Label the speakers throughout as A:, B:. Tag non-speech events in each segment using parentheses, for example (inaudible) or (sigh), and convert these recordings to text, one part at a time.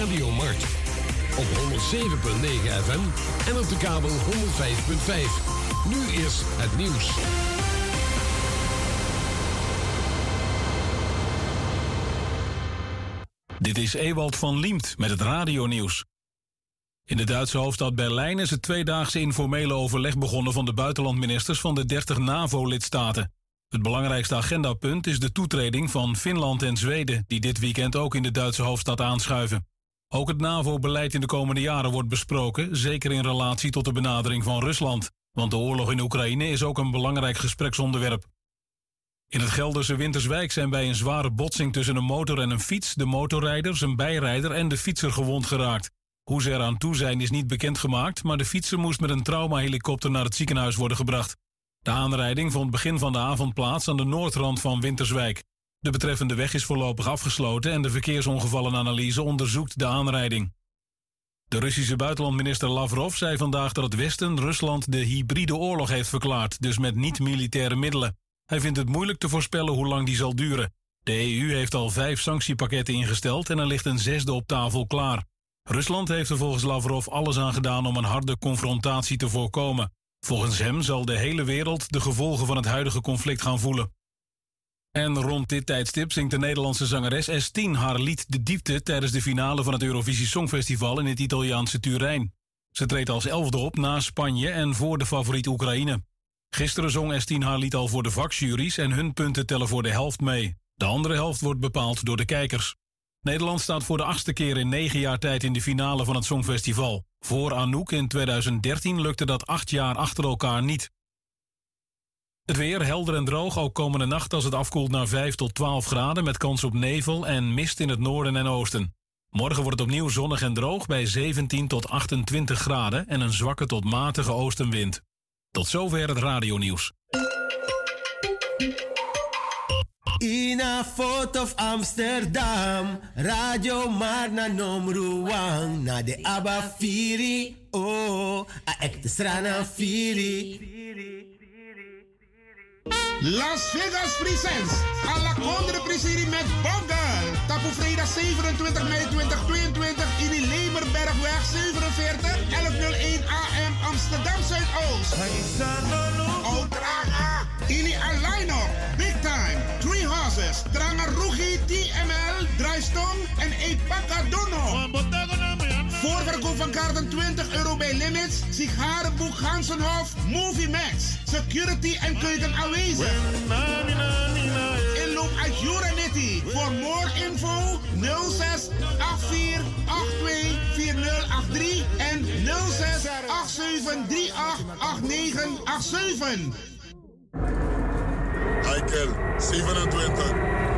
A: Radio Mart. Op 107.9 FM en op de kabel 105.5. Nu is het nieuws.
B: Dit is Ewald van Liemt met het radionieuws. In de Duitse hoofdstad Berlijn is het tweedaagse informele overleg begonnen van de buitenlandministers van de 30 NAVO-lidstaten. Het belangrijkste agendapunt is de toetreding van Finland en Zweden, die dit weekend ook in de Duitse hoofdstad aanschuiven. Ook het NAVO-beleid in de komende jaren wordt besproken, zeker in relatie tot de benadering van Rusland. Want de oorlog in Oekraïne is ook een belangrijk gespreksonderwerp. In het Gelderse Winterswijk zijn bij een zware botsing tussen een motor en een fiets de motorrijder, zijn bijrijder en de fietser gewond geraakt. Hoe ze eraan toe zijn is niet bekendgemaakt, maar de fietser moest met een traumahelikopter naar het ziekenhuis worden gebracht. De aanrijding vond begin van de avond plaats aan de noordrand van Winterswijk. De betreffende weg is voorlopig afgesloten en de verkeersongevallenanalyse onderzoekt de aanrijding. De Russische buitenlandminister Lavrov zei vandaag dat het Westen Rusland de hybride oorlog heeft verklaard, dus met niet-militaire middelen. Hij vindt het moeilijk te voorspellen hoe lang die zal duren. De EU heeft al vijf sanctiepakketten ingesteld en er ligt een zesde op tafel klaar. Rusland heeft er volgens Lavrov alles aan gedaan om een harde confrontatie te voorkomen. Volgens hem zal de hele wereld de gevolgen van het huidige conflict gaan voelen. En rond dit tijdstip zingt de Nederlandse zangeres S10 haar lied De Diepte tijdens de finale van het Eurovisie Songfestival in het Italiaanse Turijn. Ze treedt als elfde op na Spanje en voor de favoriet Oekraïne. Gisteren zong S10 haar lied al voor de vakjuries en hun punten tellen voor de helft mee. De andere helft wordt bepaald door de kijkers. Nederland staat voor de achtste keer in negen jaar tijd in de finale van het Songfestival. Voor Anouk in 2013 lukte dat acht jaar achter elkaar niet. Het weer helder en droog, ook komende nacht als het afkoelt naar 5 tot 12 graden... met kans op nevel en mist in het noorden en oosten. Morgen wordt het opnieuw zonnig en droog bij 17 tot 28 graden... en een zwakke tot matige oostenwind. Tot zover het radionieuws.
C: In a foto of Amsterdam, Radio Marna Nomruang, na de Abba oh, a ekte strana Firi.
D: Las Vegas presents Alla Condre Preseri met Bongal. Tapu vrijdag 27 mei 2022 in de Lemerbergweg 47 1101 AM Amsterdam Zuidoost. Oudraga. Ili Alaino. Big Time. Three Horses. Tranga Rugi TML. Draaistong en Epaka Dono. Voorverkoop van kaarten 20 euro bij Limits. Sigarenboek Gansenhof. Movie Max. Security en keuken aanwezig. Inloop uit Juranetti. Voor more info 06 84 82 4083 en 06 87 38 8987.
E: Michael, 27.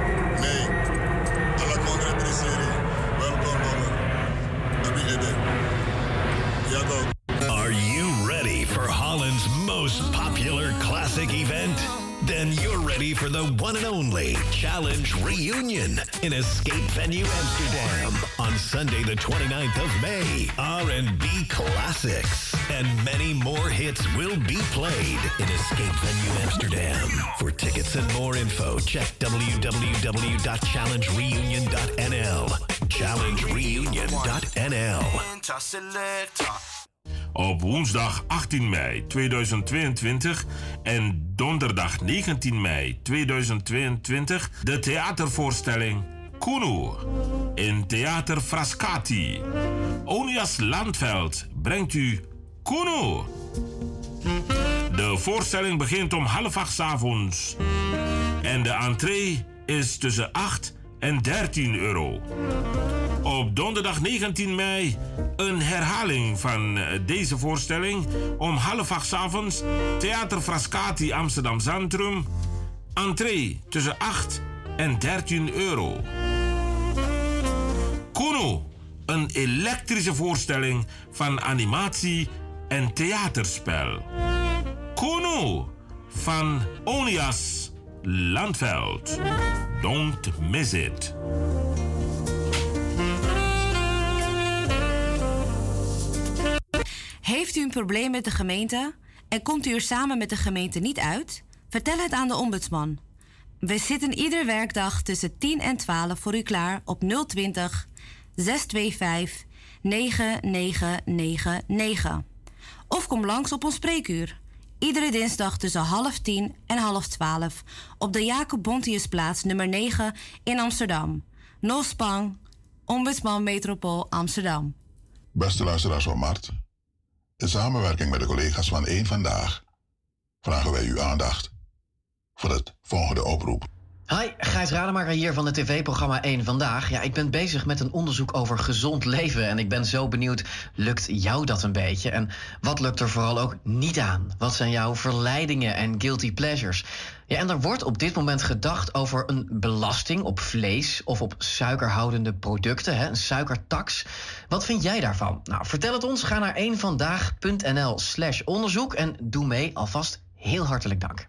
F: For the one and only Challenge Reunion in Escape Venue Amsterdam on Sunday the 29th of May. R&B classics and many more hits will be played in Escape Venue Amsterdam. For tickets and more info, check www.challengereunion.nl. Challengereunion.nl.
G: Op woensdag 18 mei 2022 en donderdag 19 mei 2022 de theatervoorstelling Kuno in Theater Frascati. Onias Landveld brengt u Kuno. De voorstelling begint om half acht avonds en de entree is tussen 8 en 13 euro. Op donderdag 19 mei een herhaling van eh, deze voorstelling om half acht avonds Theater Frascati Amsterdam Centrum. Entree tussen 8 en 13 euro. Kuno, een elektrische voorstelling van animatie en theaterspel. Kuno van Onias Landveld. Don't miss it.
H: Heeft u een probleem met de gemeente en komt u er samen met de gemeente niet uit? Vertel het aan de ombudsman. We zitten iedere werkdag tussen 10 en 12 voor u klaar op 020 625 9999. Of kom langs op ons spreekuur. Iedere dinsdag tussen half tien en half twaalf op de Jacob Bontiusplaats nummer 9 in Amsterdam. Nospang, Ombudsman Metropool Amsterdam.
I: Beste luisteraars van Mart, in samenwerking met de collega's van Eén Vandaag vragen wij uw aandacht voor het volgende oproep.
J: Hi, Gijs Rademaker hier van het tv-programma 1 Vandaag. Ja, ik ben bezig met een onderzoek over gezond leven en ik ben zo benieuwd, lukt jou dat een beetje? En wat lukt er vooral ook niet aan? Wat zijn jouw verleidingen en guilty pleasures? Ja, en er wordt op dit moment gedacht over een belasting op vlees of op suikerhoudende producten, hè, een suikertax. Wat vind jij daarvan? Nou, vertel het ons. Ga naar eenvandaag.nl slash onderzoek en doe mee. Alvast heel hartelijk dank.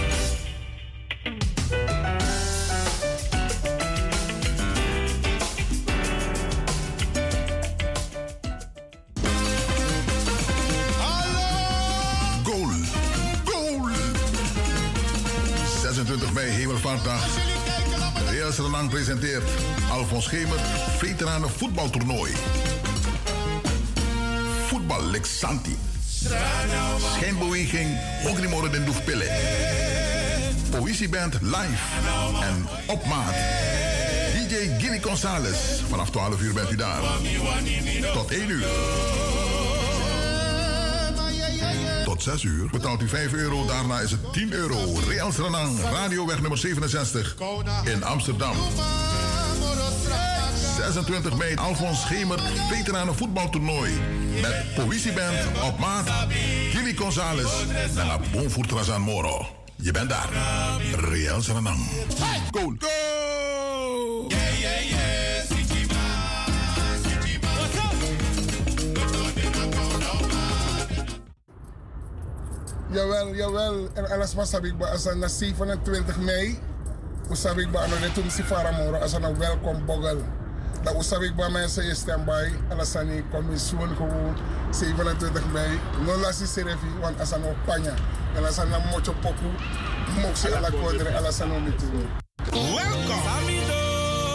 I: 26 mei, Hemelvaartdag. Real Srenang presenteert Alfons Schemer Veteranen voetbaltoernooi. Voetbal Lexanti. Schijnbeweging Ogrimoren den Doefpille. Poëzieband live en op maat. DJ Gilly Gonzalez. Vanaf 12 uur bent u daar. Tot 1 uur. Tot 6 uur betaalt u 5 euro, daarna is het 10 euro. Real Sranang, Radioweg nummer 67 in Amsterdam. 26 mei, Alfons Schemer, veteranen voetbaltoernooi. Met Poëzieband op maat, Gilly Gonzalez en La Bonfurtrazan Moro. Je bent daar. Real Sranang. Goal.
K: Jawel, jawel. En alles was ik ba als na 27 mei. Usab ik ba ano de tum si faramoro als een welkom bogel. Dat usab ik ba mensen je standby. Alles aan die commissie gewoon 27 mei. No lasi serefi want als een panya. En als een mocho poku. Moxe ala kodre alles aan om te
D: Welkom.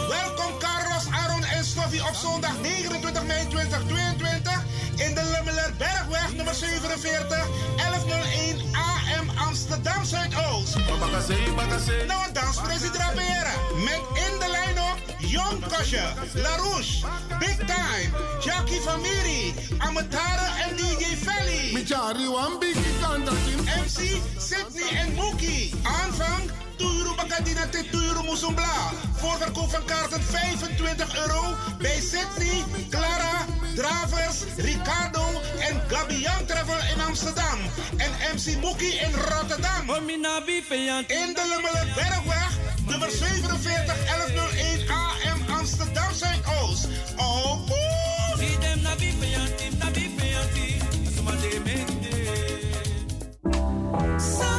D: Welkom Carlos, Aaron en Stoffie op zondag 29 mei 2022 in de Lummeler Bergweg nummer 47 1101 AM Amsterdam Zuidoost. Nou een danspressie draperen met in de lijn op Jon Kosje, LaRouche, Big Time, Jackie Famiri, Amatara en DJ Felly. MC Sydney en Mookie. Aanvang Tuyuru Bakadina te Tuyuru Musumbla. Voorverkoop van kaarten 25 euro bij Sydney, Clara, Dravers, Ricardo en Gabian Travel in Amsterdam. En MC Mookie in Rotterdam. In de Lummelen Bergweg, nummer 47 1101 AM Amsterdam Zuidoost. Oh,
I: Some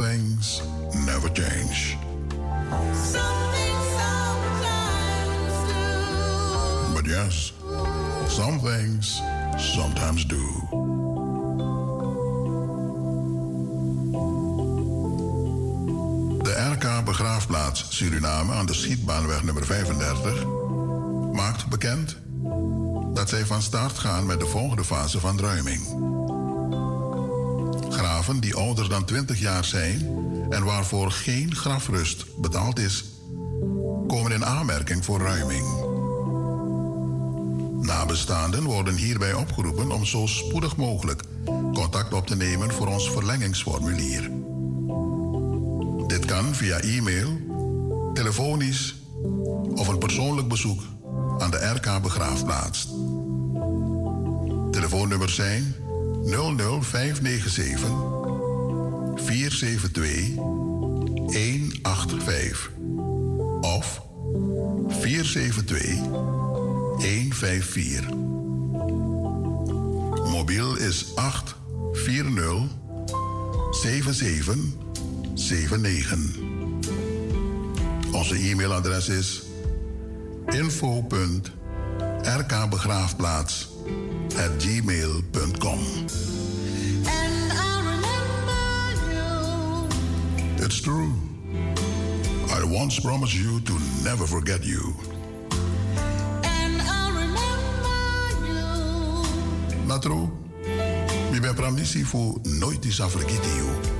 I: things never change. But yes, some things sometimes do. De RK Begraafplaats Suriname aan de Schietbaanweg nummer 35 maakt bekend dat zij van start gaan met de volgende fase van ruiming. Graven die ouder dan 20 jaar zijn en waarvoor geen grafrust betaald is, komen in aanmerking voor ruiming. Nabestaanden worden hierbij opgeroepen om zo spoedig mogelijk contact op te nemen voor ons verlengingsformulier. Dit kan via e-mail, telefonisch of een persoonlijk bezoek aan de RK Begraafplaats. Telefoonnummers zijn 00597 472 185 of 472 154. Mobiel is 840 7779. Onze e-mailadres is info.rkbegraafplaats at gmail.com. And I remember you it's true. I once promised you to never forget you. Natro, mi ben pramnisi fu nooit is vergeten you.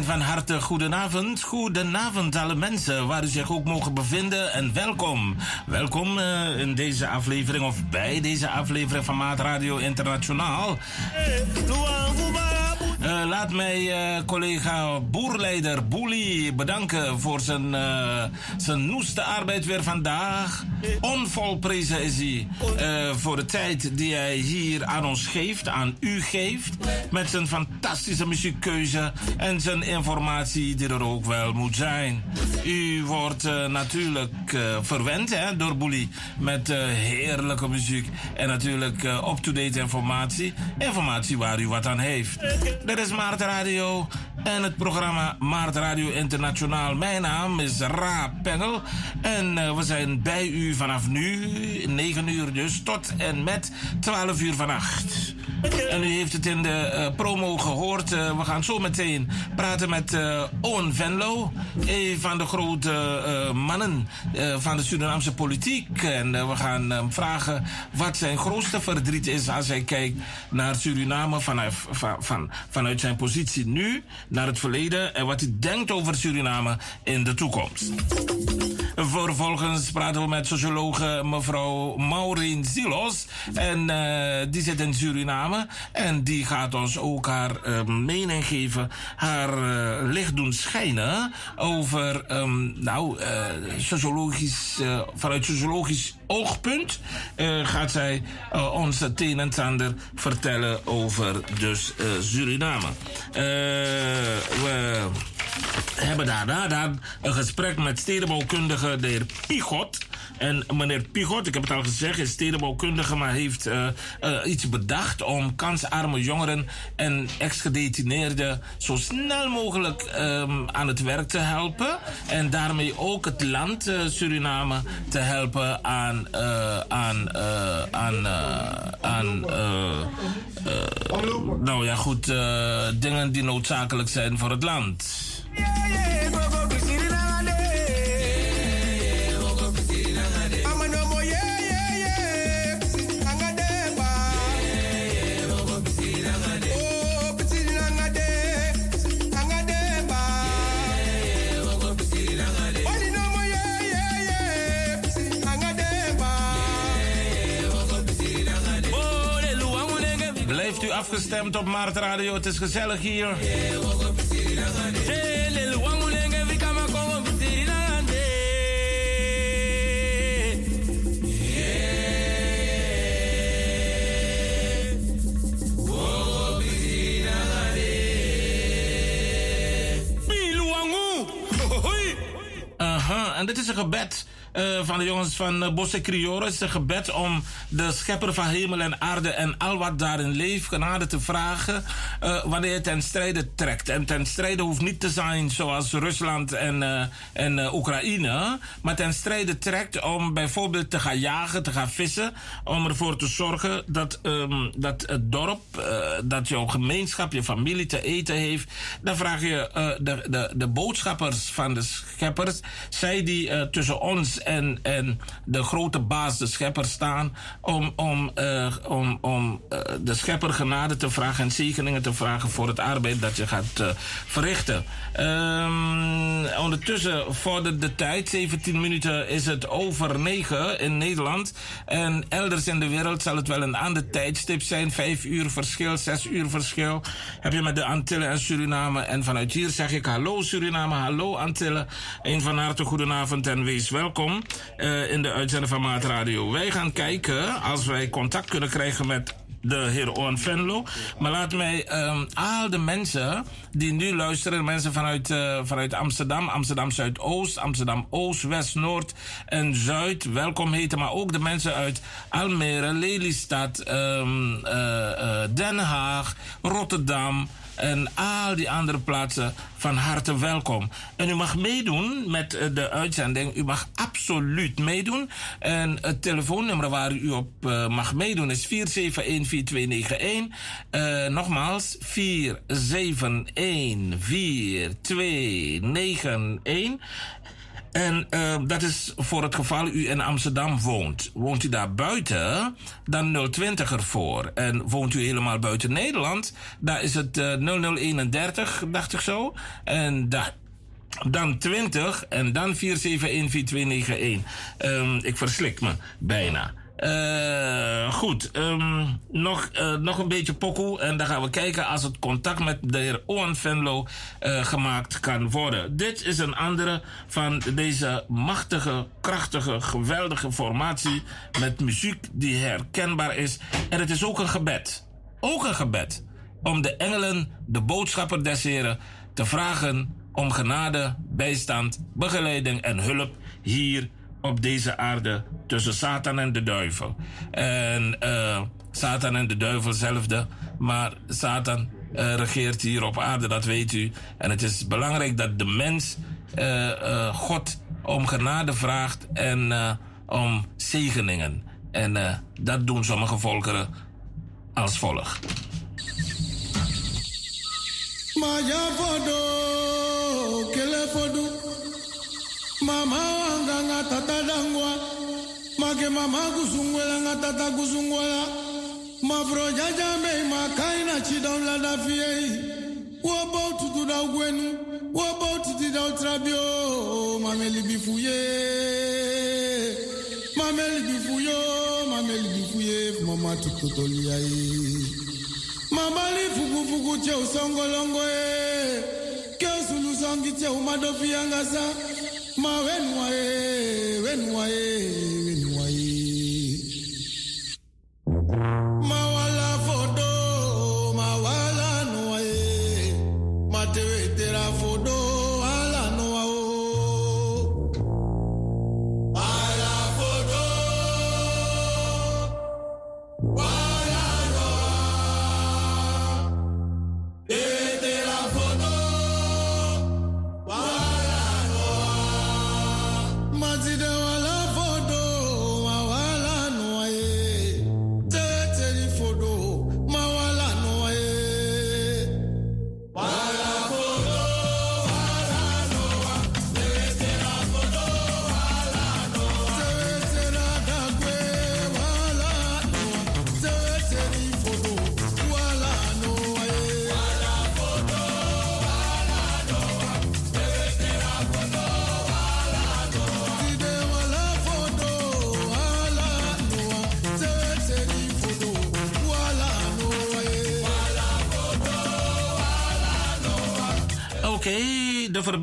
G: Van harte goedenavond. Goedenavond alle mensen, waar u zich ook mogen bevinden. En welkom. Welkom uh, in deze aflevering, of bij deze aflevering van Maat Radio Internationaal. Uh, laat mij uh, collega boerleider Boelie bedanken voor zijn, uh, zijn noeste arbeid weer vandaag. Onvolprezen is hij voor de tijd die hij hier aan ons geeft, aan u geeft. Met zijn fantastische muziekkeuze en zijn informatie die er ook wel moet zijn. U wordt natuurlijk verwend hè, door Boelie met heerlijke muziek en natuurlijk up-to-date informatie. Informatie waar u wat aan heeft. Dit is Maart Radio en het programma Maart Radio Internationaal. Mijn naam is Ra Pengel en we zijn bij u vanaf nu, 9 uur dus, tot en met 12 uur vannacht. En u heeft het in de uh, promo gehoord. Uh, we gaan zo meteen praten met Owen Venlo, een van de grote mannen van de Surinaamse politiek. En we gaan hem vragen wat zijn grootste verdriet is als hij kijkt naar Suriname van, van, vanuit zijn positie nu naar het verleden en wat hij denkt over Suriname in de toekomst. Vervolgens praten we met sociologe mevrouw Maureen Zilos. En uh, die zit in Suriname. En die gaat ons ook haar uh, mening geven, haar uh, licht doen schijnen over, um, nou, sociologisch, vanuit sociologisch oogpunt gaat zij ons het en ander vertellen over dus Suriname. we hebben daarna dan een gesprek met stedenbouwkundige de heer Pigot. En meneer Pigot, ik heb het al gezegd, is stedenbouwkundige, maar heeft uh, uh, iets bedacht om kansarme jongeren en ex-gedetineerden zo snel mogelijk um, aan het werk te helpen. En daarmee ook het land uh, Suriname te helpen aan, aan, aan, aan nou ja, goed, dingen die noodzakelijk zijn voor het land. Afgestemd op Maart Radio, het is gezellig hier. en dit is een gebed uh, van de jongens van uh, Bosse is een gebed om de schepper van hemel en aarde en al wat daarin leeft genade te vragen uh, wanneer je ten strijde trekt. En ten strijde hoeft niet te zijn zoals Rusland en, en Oekraïne, maar ten strijde trekt om bijvoorbeeld te gaan jagen, te gaan vissen, om ervoor te zorgen dat, um, dat het dorp, dat jouw gemeenschap, je familie te eten heeft. Dan vraag je de, de, de boodschappers van de scheppers, zij die tussen ons en, en de grote baas, de schepper, staan om, om, om, om de schepper genade te vragen en zegeningen te vragen voor het arbeid dat je gaat uh, verrichten. Um, ondertussen vordert de tijd, 17 minuten is het over 9 in Nederland. En elders in de wereld zal het wel een ander tijdstip zijn, 5 uur verschil, 6 uur verschil. Heb je met de Antillen en Suriname. En vanuit hier zeg ik hallo Suriname, hallo Antillen. Een van harte goedenavond en wees welkom uh, in de uitzending van Maat Radio. Wij gaan kijken als wij contact kunnen krijgen met de heer Owen Venlo. Maar laat mij um, al de mensen die nu luisteren, mensen vanuit, uh, vanuit Amsterdam, Amsterdam Zuidoost, Amsterdam Oost, West, Noord en Zuid welkom heten. Maar ook de mensen uit Almere, Lelystad, um, uh, Den Haag, Rotterdam en al die andere plaatsen van harte welkom. En u mag meedoen met eh, de uitzending. U mag absoluut meedoen. En het telefoonnummer waar u op uh, mag meedoen is 4714291. Uh, nogmaals, 4714291. En uh, dat is voor het geval u in Amsterdam woont. Woont u daar buiten, dan 020 ervoor. En woont u helemaal buiten Nederland, daar is het uh, 0031, dacht ik zo. En daar dan 20 en dan 4714291. Um, ik verslik me bijna. Uh, goed, um, nog, uh, nog een beetje pokoe. En dan gaan we kijken als het contact met de heer Owen Venlo uh, gemaakt kan worden. Dit is een andere van deze machtige, krachtige, geweldige formatie. Met muziek die herkenbaar is. En het is ook een gebed. Ook een gebed. Om de engelen, de boodschapper des heren, te vragen om genade, bijstand, begeleiding en hulp hier op deze aarde tussen Satan en de duivel. En uh, Satan en de duivel zelfde, maar Satan uh, regeert hier op aarde, dat weet u. En het is belangrijk dat de mens uh, God om genade vraagt en om zegeningen. En dat doen sommige volkeren als volgt.
L: Ma kaina chidon la da fie. Wo about to do da gwenu. Da trabio. Mameli bifuye. Mameli bifuye. Mama tutotolia mabali fukufuku tse usongolongo ye ke usulusangi tse umadofi yangasa ma wen
G: wae wen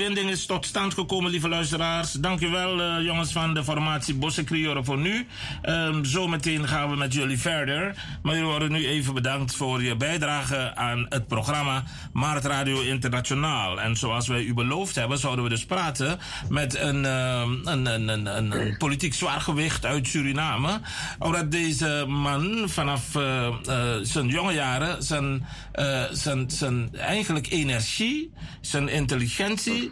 G: verbinding is tot stand gekomen, lieve luisteraars. Dankjewel, uh, jongens van de formatie Bossekrioren voor nu. Um, zometeen gaan we met jullie verder. Maar jullie worden nu even bedankt voor je bijdrage aan het programma Maart Radio Internationaal. En zoals wij u beloofd hebben, zouden we dus praten met een, uh, een, een, een, een, politiek zwaargewicht uit Suriname. Omdat deze man vanaf uh, uh, zijn jonge jaren zijn, zijn, zijn eigenlijk energie, zijn intelligentie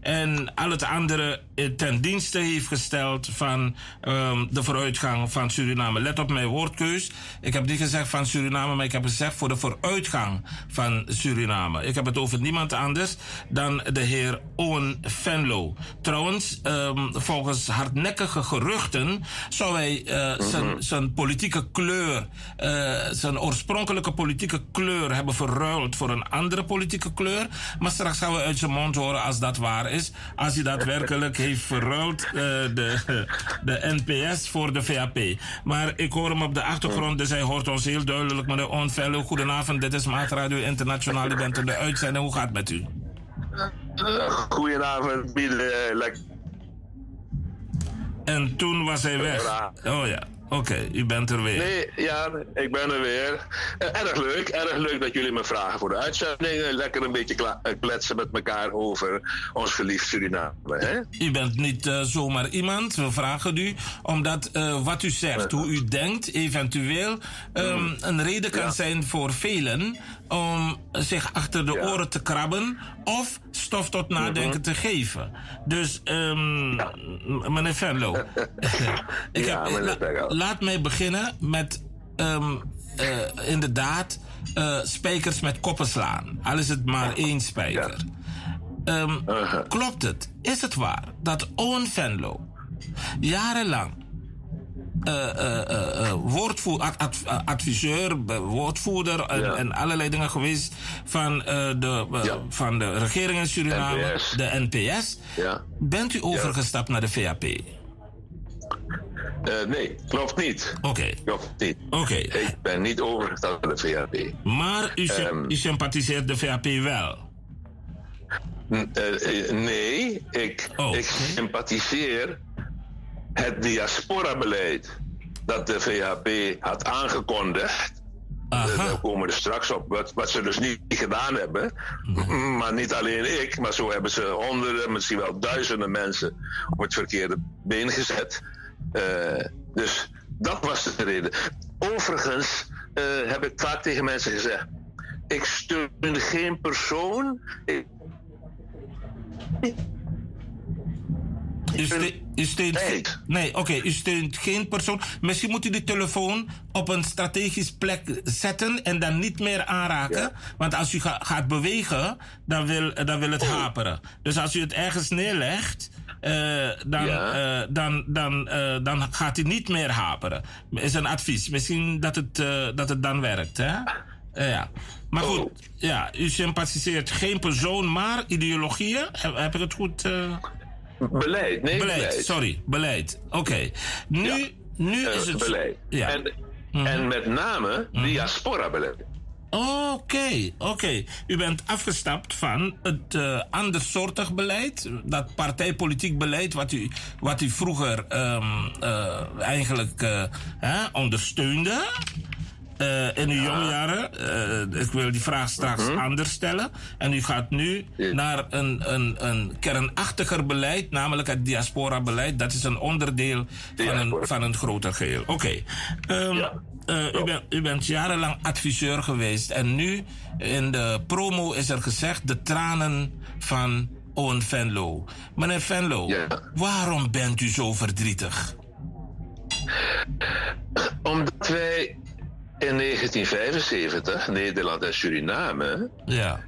G: en al het andere ten dienste heeft gesteld van um, de vooruitgang van Suriname. Let op mijn woordkeus. Ik heb niet gezegd van Suriname, maar ik heb gezegd voor de vooruitgang van Suriname. Ik heb het over niemand anders dan de heer Owen Venlo. Trouwens, um, volgens hardnekkige geruchten zou hij uh, zijn, zijn politieke kleur, uh, zijn oorspronkelijke politieke kleur hebben verruild voor een andere politieke kleur. Maar straks gaan we uit zijn mond horen als dat waar is. Als hij daadwerkelijk heeft verruild uh, de, de NPS voor de VAP. Maar ik hoor hem op de achtergrond, dus hij hoort ons heel duidelijk. Meneer Onfello, goedenavond. Dit is Maat Radio Internationaal. U bent in de uitzending. Hoe gaat het met u?
M: Goedenavond, Biele.
G: En toen was hij weg. Oh ja. Oké, okay, u bent er weer.
M: Nee, ja, ik ben er weer. Uh, erg leuk, erg leuk dat jullie me vragen voor de uitzending. Lekker een beetje kletsen met elkaar over ons geliefd Suriname. Hè?
G: U bent niet uh, zomaar iemand, we vragen u, omdat uh, wat u zegt, hoe u denkt, eventueel um, mm. een reden kan ja. zijn voor velen om zich achter de ja. oren te krabben of stof tot nadenken mm -hmm. te geven. Dus, um, ja. meneer Venlo, (laughs) ik
M: ja,
G: heb, la, laat mij beginnen met um, uh, inderdaad uh, spijkers met koppen slaan. Al is het maar één spijker. Ehm, klopt het? Is het waar dat Owen Venlo jarenlang woordvoer, ad- ad- adviseur, woordvoerder en, en allerlei dingen geweest van, de, van de regering in Suriname,
M: NPS.
G: de NPS.
M: Ja.
G: Bent u overgestapt naar de VAP?
M: Eh, nee, klopt niet.
G: Oké.
M: Klopt niet.
G: Oké.
M: Ik ben niet overgestapt naar de VHP.
G: Maar u,
M: Ehm.
G: u sympathiseert de VAP wel?
M: Eh, eh, nee, ik,
G: Oh,
M: ik sympathiseer het diaspora-beleid dat de VHP had aangekondigd. Eh, Daar komen we er straks op, wat, wat ze dus niet gedaan hebben. M- Maar niet alleen ik, maar zo hebben ze honderden, misschien wel duizenden mensen op het verkeerde been gezet. Eh, dus dat was de reden. Overigens eh, heb ik vaak tegen mensen gezegd: ik steun geen persoon. Ik,
G: U, ste- u steunt geen- Nee, oké, u steunt geen persoon. Misschien moet u de telefoon op een strategisch plek zetten en dan niet meer aanraken. Want als u ga- gaat bewegen, dan wil, dan wil het haperen. Dus als u het ergens neerlegt, eh, dan, eh, dan, dan, eh, dan gaat hij niet meer haperen. Is een advies. Misschien dat het, dat het dan werkt, hè? Ja. Maar goed, ja, u sympathiseert geen persoon, maar ideologieën. Heb, heb ik het goed... (laughs)
M: Beleid, nee, beleid.
G: Sorry, beleid. Oké. Nu, nu
M: Eh,
G: is het...
M: beleid.
G: Ja.
M: En,
G: Mhm.
M: en met name diaspora-beleid.
G: Oké, oké. U bent afgestapt van het eh andersoortig beleid, dat partijpolitiek beleid wat u, wat u vroeger ehm, eh, eigenlijk hè, ondersteunde. Eh, in uw jonge jaren. Eh, ik wil die vraag straks anders stellen. En u gaat nu naar een, een, een kernachtiger beleid, namelijk het diaspora-beleid. Dat is een onderdeel van een, van een groter geheel. Oké. Ehm, eh, u, bent, u bent jarenlang adviseur geweest. En nu in de promo is er gezegd de tranen van Owen Venlo. Meneer Venlo, waarom bent u zo verdrietig?
M: Omdat wij in 1975, Nederland en Suriname,
G: Ja.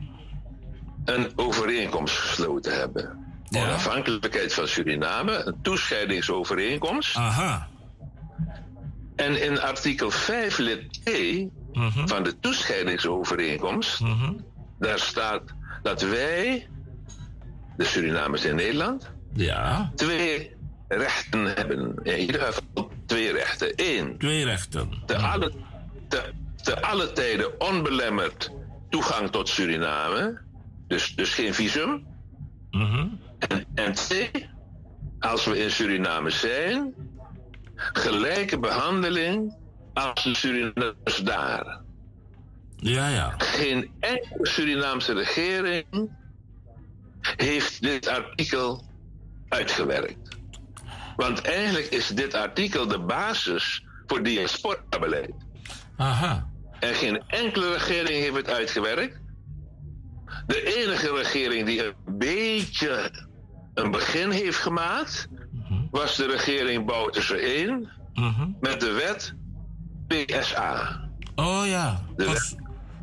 M: een overeenkomst gesloten hebben. Onafhankelijkheid van Suriname, een toescheidingsovereenkomst.
G: Aha.
M: En in artikel 5 lid E van de toescheidingsovereenkomst, daar staat dat wij, de Surinamers in Nederland,
G: ja.
M: twee rechten hebben. In ieder geval twee rechten. Eén,
G: Twee rechten.
M: te alle, te, te alle tijden onbelemmerd toegang tot Suriname. Dus, dus geen visum. En, en twee, als we in Suriname zijn, gelijke behandeling als de Surinamers daar.
G: Ja, ja.
M: Geen enkele Surinaamse regering heeft dit artikel uitgewerkt. Want eigenlijk is dit artikel de basis voor diaspora-beleid.
G: Aha.
M: En geen enkele regering heeft het uitgewerkt. De enige regering die een beetje een begin heeft gemaakt, was de regering Bouterse 1 met de wet PSA.
G: Oh ja.
M: De wet,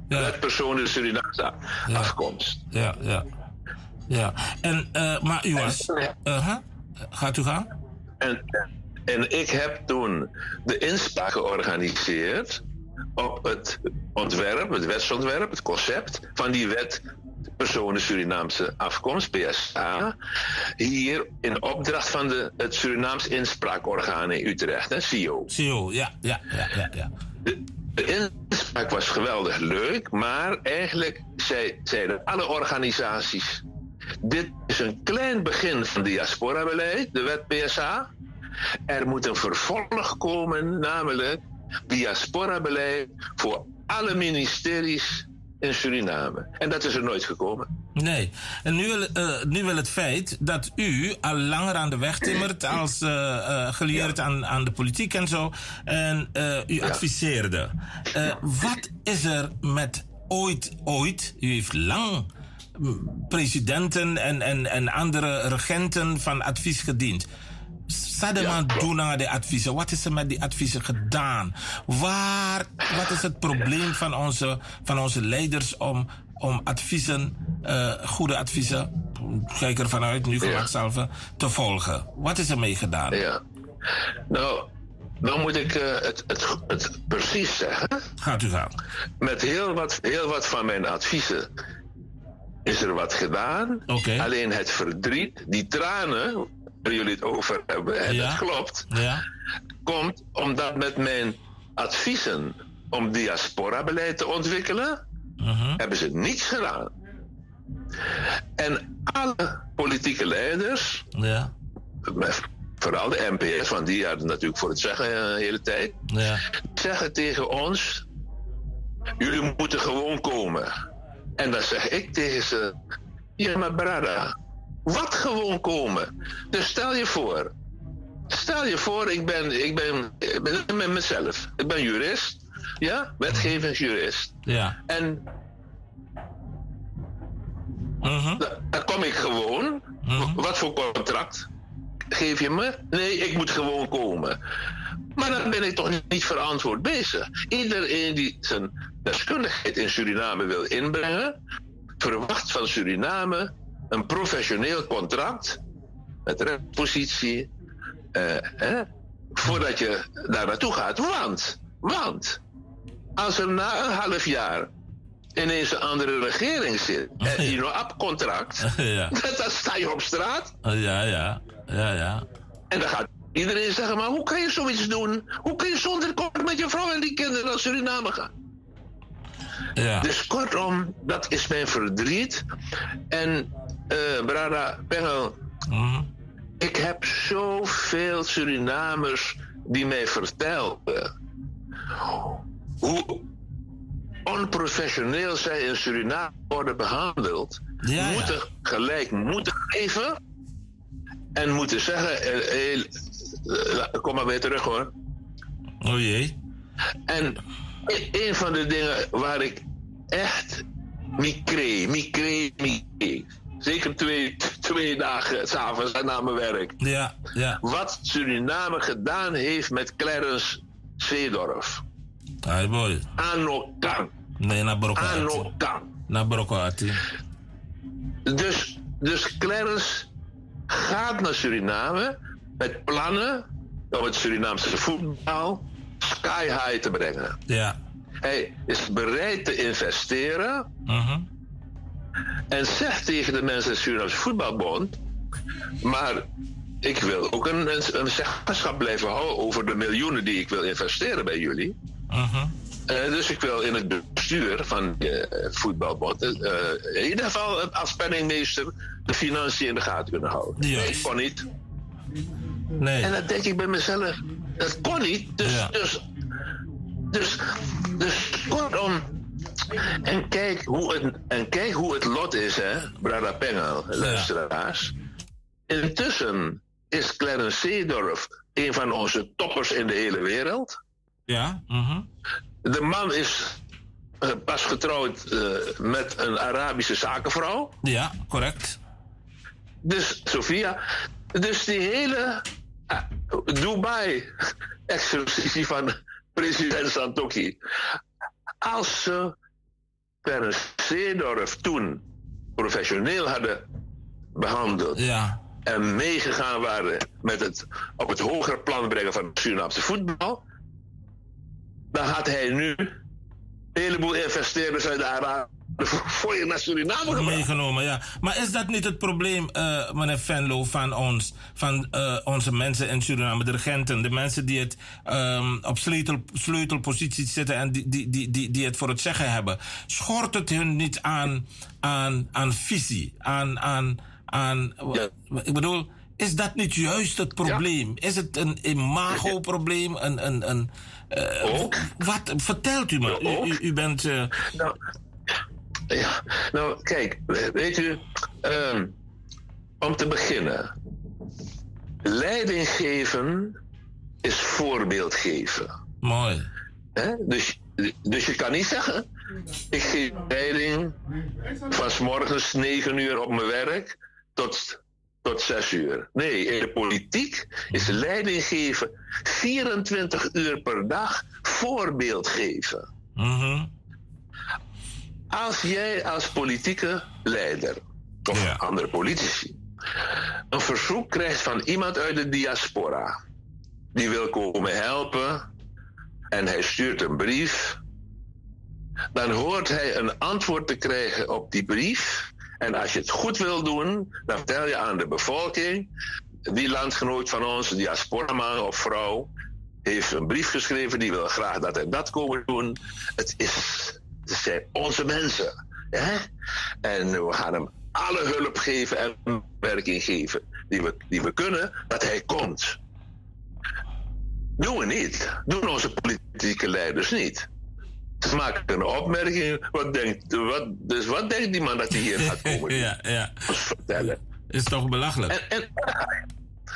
M: wet personen Surinaamse afkomst.
G: Ja, ja. Ja. En, eh, maar u was. Uh Gaat u gaan?
M: En, en ik heb toen de inspraak georganiseerd op het ontwerp, het wetsontwerp, het concept van die wet personen Surinaamse afkomst, PSA, hier in opdracht van de, het Surinaams inspraakorgaan in Utrecht, hè, CIO.
G: CIO, ja, ja, ja, ja. ja.
M: De, de inspraak was geweldig leuk, maar eigenlijk zei, zeiden alle organisaties: dit is een klein begin van diaspora-beleid, de wet PSA. Er moet een vervolg komen, namelijk diaspora-beleid voor alle ministeries in Suriname. En dat is er nooit gekomen.
G: Nee. En nu wil, eh, nu wil het feit dat u al langer aan de weg timmert als eh, eh, geleerd aan, aan de politiek en zo. En u adviseerde. Wat is er met ooit, ooit, u heeft lang presidenten en, en, en andere regenten van advies gediend. Sademan ja, doen naar de adviezen. Wat is er met die adviezen gedaan? Waar, wat is het probleem van onze, van onze leiders om, om adviezen, uh, goede adviezen, kijk er vanuit nu voor ja. mezelf, te volgen? Wat is er mee gedaan?
M: Ja. Nou, dan moet ik uh, het, het, het precies zeggen.
G: Gaat u gaan.
M: Met heel wat, heel wat van mijn adviezen is er wat gedaan.
G: Okay.
M: Alleen het verdriet, die tranen waar jullie het over hebben, en ja. dat klopt,
G: ja.
M: komt omdat met mijn adviezen om diaspora-beleid te ontwikkelen,
G: uh -huh.
M: hebben ze niets gedaan. En alle politieke leiders,
G: ja.
M: vooral de NPS, want die hadden natuurlijk voor het zeggen de hele tijd,
G: ja.
M: zeggen tegen ons: jullie moeten gewoon komen. En dan zeg ik tegen ze: Ja, maar brada, wat gewoon komen? Dus stel je voor. Stel je voor, ik ben, ik ben, ik ben met mezelf. Ik ben jurist. Ja, wetgevingsjurist.
G: Ja.
M: En.
G: Uh -huh.
M: Dan kom ik gewoon.
G: Uh -huh.
M: Wat voor contract geef je me? Nee, ik moet gewoon komen. Maar dan ben ik toch niet verantwoord bezig. Iedereen die zijn deskundigheid in Suriname wil inbrengen, verwacht van Suriname een professioneel contract met rechtspositie. Uh, voordat je daar naartoe gaat. Want, want, als er na een half jaar ineens een andere regering zit (laughs) en je nog op contract, (laughs)
G: ja. (laughs)
M: dan sta je op straat.
G: Ja, ja, ja, ja.
M: En dan gaat iedereen zeggen: maar hoe kan je zoiets doen? Hoe kun je zonder kort met je vrouw en die kinderen naar Suriname gaan?
G: Ja.
M: Dus kortom, dat is mijn verdriet. En uh, Brada Pengel,
G: -hmm.
M: ik heb zoveel Surinamers die mij vertelden hoe onprofessioneel zij in Suriname worden behandeld.
G: Ja,
M: moeten
G: ja.
M: gelijk moeten geven en moeten zeggen: eh, eh, kom maar weer terug hoor.
G: Oh jee.
M: En een van de dingen waar ik echt micree, micree, micree. Zeker twee, twee dagen s'avonds na mijn werk.
G: Ja, ja.
M: Wat Suriname gedaan heeft met Clarence Seedorf.
G: Hey boy.
M: Anokan.
G: Nee, naar Brokati.
M: Anokan.
G: Naar Brokati.
M: Dus, dus Clarence gaat naar Suriname met plannen om het Surinaamse voetbal sky high te brengen.
G: Ja.
M: Hij is bereid te investeren.
G: Uh -huh.
M: En zegt tegen de mensen in de Surinaamse voetbalbond. Maar ik wil ook een, een, een zeggenschap blijven houden over de miljoenen die ik wil investeren bij jullie.
G: Uh -huh.
M: uh, dus ik wil in het bestuur van de uh, voetbalbond, uh, in ieder geval als penningmeester, de financiën in de gaten kunnen houden.
G: Yes.
M: Nee, ik kon niet.
G: Nee.
M: En dan denk ik bij mezelf, dat kon niet. Dus,
G: ja.
M: dus, dus, dus kortom. En kijk hoe het, en kijk hoe het lot is, hè, Brada Pengel, luisteraars. Ja. Intussen is Clarence Seedorf een van onze toppers in de hele wereld.
G: Ja. Uh -huh.
M: De man is uh, pas getrouwd uh, met een Arabische zakenvrouw.
G: Ja, correct.
M: Dus, Sofia, dus die hele uh, Dubai-exercitie van president Santoki. Als ze per Seedorf toen professioneel hadden behandeld.
G: Ja.
M: En meegegaan waren met het op het hogere plan brengen van het Surinaamse voetbal. Dan had hij nu een heleboel investeerders uit de Arabië (laughs) voor je naar Suriname gebracht.
G: Meegenomen, ja. Maar is dat niet het probleem, uh, meneer Venlo, van ons, van uh, onze mensen in Suriname, de regenten, de mensen die het um, op sleutel, sleutelposities zitten en die, die, die, die, die het voor het zeggen hebben? Schort het hun niet aan, aan, aan visie, aan, aan, aan ja. ik bedoel, is dat niet juist het probleem? Ja. Is het een imago-probleem? Een, een, een, uh, wat? Vertelt u me. U, u, u, bent. Uh...
M: Nou, ja, nou, kijk, weet u, um, om te beginnen. Leiding geven is voorbeeld geven.
G: Mooi.
M: He? Dus, dus je kan niet zeggen, ik geef leiding van s morgens 9 uur op mijn werk tot tot 6 uur. Nee, in de politiek is leiding geven 24 uur per dag voorbeeld geven.
N: Mhm.
M: Als jij als politieke leider of andere politici een verzoek krijgt van iemand uit de diaspora die wil komen helpen en hij stuurt een brief, dan hoort hij een antwoord te krijgen op die brief. En als je het goed wil doen, dan vertel je aan de bevolking, die landgenoot van ons, diaspora man of vrouw, heeft een brief geschreven, die wil graag dat hij dat komen doen. Het, is, het zijn onze mensen. Hè? En we gaan hem alle hulp geven en werking geven die we, die we kunnen, dat hij komt. Doen we niet. Doen onze politieke leiders niet. Ze maken een opmerking. Wat denkt, wat, dus wat denkt die man dat hij hier gaat komen? (laughs)
N: ja, ja.
M: vertellen.
N: Is toch belachelijk?
M: En, en,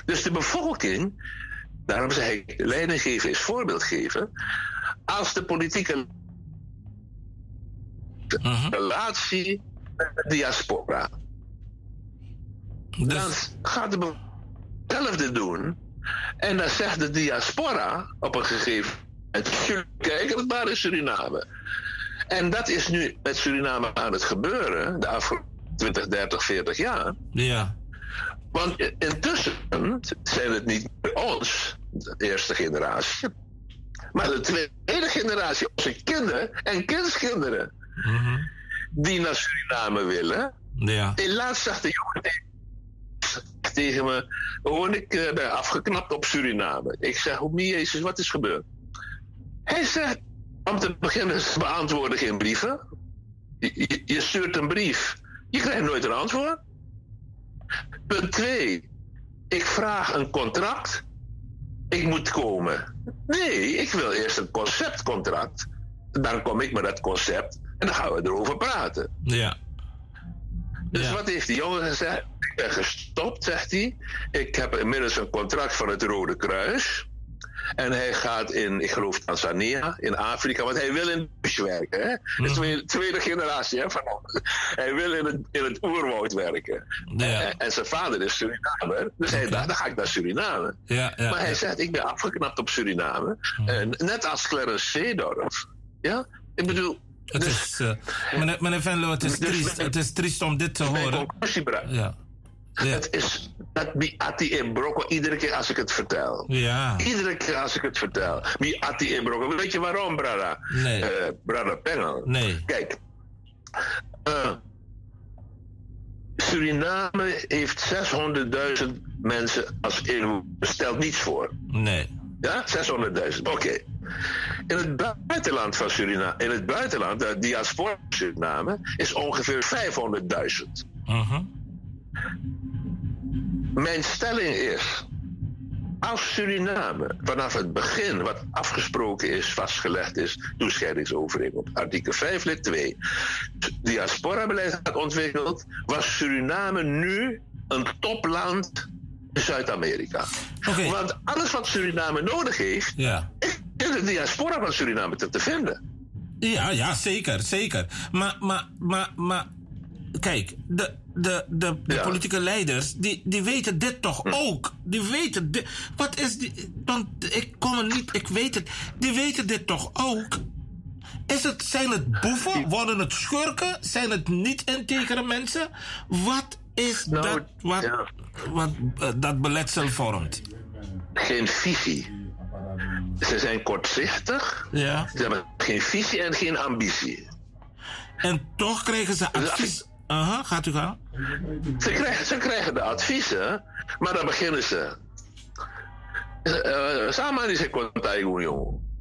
M: dus de bevolking, daarom zeg ik, leiding geven is voorbeeld geven. Als de politieke relatie met de diaspora. Dan gaat de hetzelfde doen. En dan zegt de diaspora op een gegeven moment: kijken het maar in Suriname. En dat is nu met Suriname aan het gebeuren, de afgelopen 20, 30, 40 jaar.
N: Ja.
M: Want intussen zijn het niet ons, de eerste generatie, maar de tweede generatie, onze kinderen en kindskinderen, die naar Suriname willen.
N: Ja.
M: En laatst zag de jongen tegen me, hoor ik eh, ben afgeknapt op Suriname. Ik zeg, hoe Jezus, wat is gebeurd? Hij zegt, om te beginnen, ze (laughs) beantwoorden geen brieven. Je, je- je stuurt een brief, je krijgt nooit een antwoord. Punt 2. Ik vraag een contract. Ik moet komen. Nee, ik wil eerst een conceptcontract. Dan kom ik met dat concept en dan gaan we erover praten.
N: Ja.
M: Dus wat heeft die jongen gezegd? Ik ben gestopt, zegt hij. Ik heb inmiddels een contract van het Rode Kruis. En hij gaat in, ik geloof Tanzania, in Afrika, want hij wil in het bush werken. Hè? Is tweede, tweede generatie hè, van ons. Hij wil in het, in het oerwoud werken. En, en zijn vader is Surinamer, dus hij dacht, dan ga ik naar Suriname.
N: Ja, ja,
M: maar hij zegt, ik ben afgeknapt op Suriname. En net als Clarence Seedorf. Ja, ik bedoel...
N: Het is, eh, meneer, meneer Venlo, het is, triest, het is triest om dit te horen.
M: conclusie.
N: Ja.
M: Het is dat mi ati in broko iedere keer als ik het vertel.
N: Ja.
M: Iedere keer als ik het vertel. Mi ati in. Weet je waarom, Brada?
N: Nee.
M: Eh, Brada Pengel.
N: Nee.
M: Kijk. eh, Suriname heeft 600.000 mensen als inwoners. Stelt niets voor.
N: Nee.
M: Ja, 600.000. Oké. In het buitenland van Suriname, in het buitenland, de diaspora van Suriname, is ongeveer 500.000.
N: Mhm.
M: Mijn stelling is, als Suriname vanaf het begin wat afgesproken is, vastgelegd is, toescheidingsovereenkomst, artikel 5 lid 2, diaspora-beleid had ontwikkeld, was Suriname nu een topland Zuid-Amerika. Want alles wat Suriname nodig heeft,
N: Ja.
M: is in de diaspora van Suriname te, te vinden.
N: Ja, ja, zeker, zeker. Maar, maar, maar, maar kijk, de, de, de, de politieke leiders, die, die weten dit toch
M: Hm.
N: ook? Die weten dit. Wat is die. Want ik kom er niet, ik weet het. Die weten dit toch ook? Is het, zijn het boeven? Worden het schurken? Zijn het niet-integere mensen? Wat is
M: Nou,
N: dat wat, wat eh, dat beletsel vormt?
M: Geen visie. Ze zijn kortzichtig.
N: Ja.
M: Ze hebben geen visie en geen ambitie.
N: En toch krijgen ze advies. Aha, gaat u gaan?
M: Ze krijgen, ze krijgen de adviezen, maar dan beginnen ze. Uh, Samen is een contact, jongen.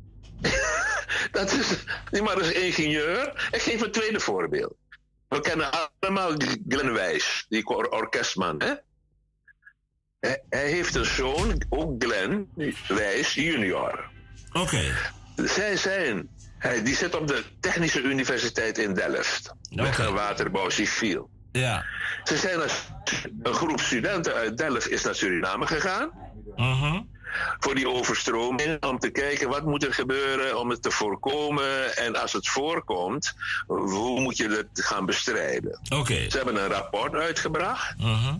M: Dat is, die man is ingenieur. Ik geef een tweede voorbeeld. We kennen allemaal Glenn Wijs, die or- orkestman. Hè? Hij, hij heeft een zoon, ook Glenn Wijs junior.
N: Oké.
M: Zij zijn, hij, die zit op de Technische Universiteit in Delft. Weg en waterbouw civiel.
N: Ja.
M: Ze zijn als een groep studenten uit Delft is naar Suriname gegaan.
N: Mhm.
M: Voor die overstroming, om te kijken wat moet er gebeuren om het te voorkomen. En als het voorkomt, hoe moet je het gaan bestrijden?
N: Oké.
M: Ze hebben een rapport uitgebracht.
N: Mhm.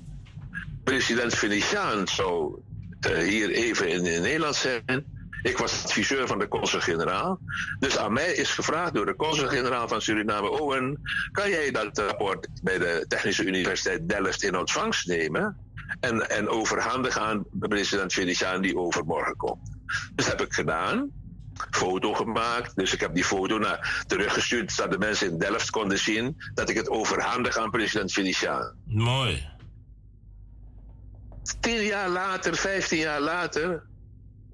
M: president Venetiaan zou eh, hier even in, in Nederland zijn. Ik was adviseur van de consul-generaal. Dus aan mij is gevraagd door de consul-generaal van Suriname: Owen, kan jij dat rapport bij de Technische Universiteit Delft in ontvangst nemen? En, en overhandigen aan president Venetiaan die overmorgen komt. Dus dat heb ik gedaan. Foto gemaakt. Dus ik heb die foto naar teruggestuurd, zodat de mensen in Delft konden zien dat ik het overhandig aan president Venetiaan.
G: Mooi.
M: Tien jaar later, vijftien jaar later,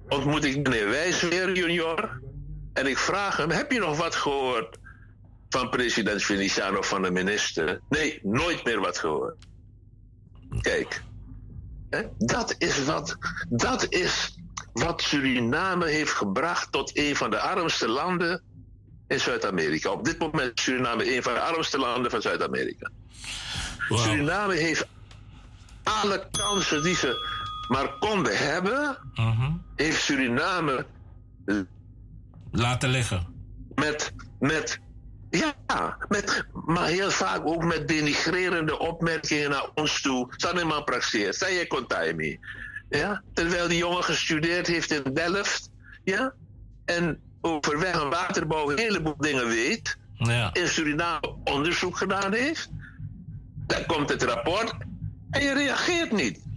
M: ontmoet ik meneer Wijsweer junior. En ik vraag hem, heb je nog wat gehoord van president of van de minister? Nee, nooit meer wat gehoord. Kijk, dat is wat, dat is wat Suriname heeft gebracht tot een van de armste landen in Zuid-Amerika. Op dit moment is Suriname een van de armste landen van Zuid-Amerika. Suriname heeft alle kansen die ze maar konden hebben, heeft Suriname
G: laten liggen.
M: Met, met, ja, met, maar heel vaak ook met denigrerende opmerkingen naar ons toe. Sanema praxeer, zei je contaimi. Ja, terwijl die jongen gestudeerd heeft in Delft, ja, en over weg- en waterbouw een heleboel dingen weet.
G: Ja.
M: In Suriname onderzoek gedaan heeft. Dan komt het rapport en je reageert niet.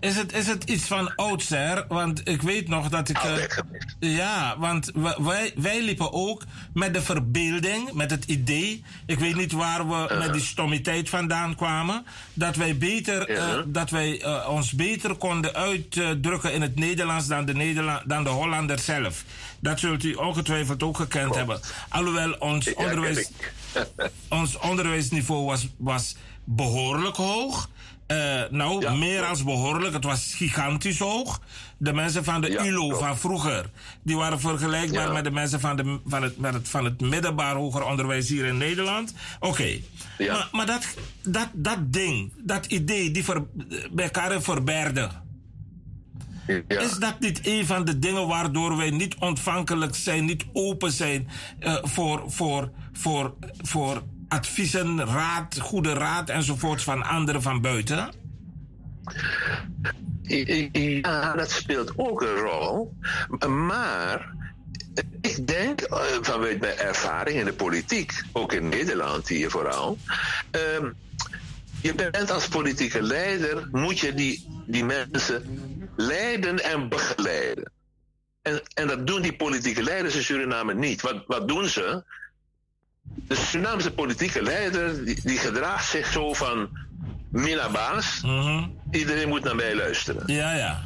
G: Is het, is het iets van oudsher? Want ik weet nog dat ik.
M: Nou,
G: eh, ja, want wa- wij, wij liepen ook met de verbeelding, met het idee. Ik weet niet waar we met die stommiteit vandaan kwamen. Dat wij, beter, eh, dat wij eh, ons beter konden uitdrukken in het Nederlands dan de, Nederla dan de Hollander zelf. Dat zult u ongetwijfeld ook gekend hebben. Alhoewel ons onderwijs (laughs) ons onderwijsniveau was, was behoorlijk hoog. Eh, nou, meer als behoorlijk. Het was gigantisch hoog. De mensen van de ULO van vroeger, die waren vergelijkbaar met de mensen van, de, van, het, met het, van het middelbaar hoger onderwijs hier in Nederland. Oké, maar, maar dat, dat, dat ding, dat idee, die ver, bij elkaar verbergen. Is dat niet een van de dingen waardoor wij niet ontvankelijk zijn, niet open zijn eh, voor, voor, voor, voor adviezen, raad, goede raad enzovoorts van anderen van buiten?
M: Ja, dat speelt ook een rol. Maar ik denk, eh, vanuit mijn ervaring in de politiek, ook in Nederland hier vooral. ehm, je bent als politieke leider, moet je die, die mensen leiden en begeleiden. En, en dat doen die politieke leiders in Suriname niet. Wat, wat doen ze? De Surinaamse politieke leider die, die gedraagt zich zo van Mina baas. Iedereen moet naar mij luisteren.
G: Ja, ja.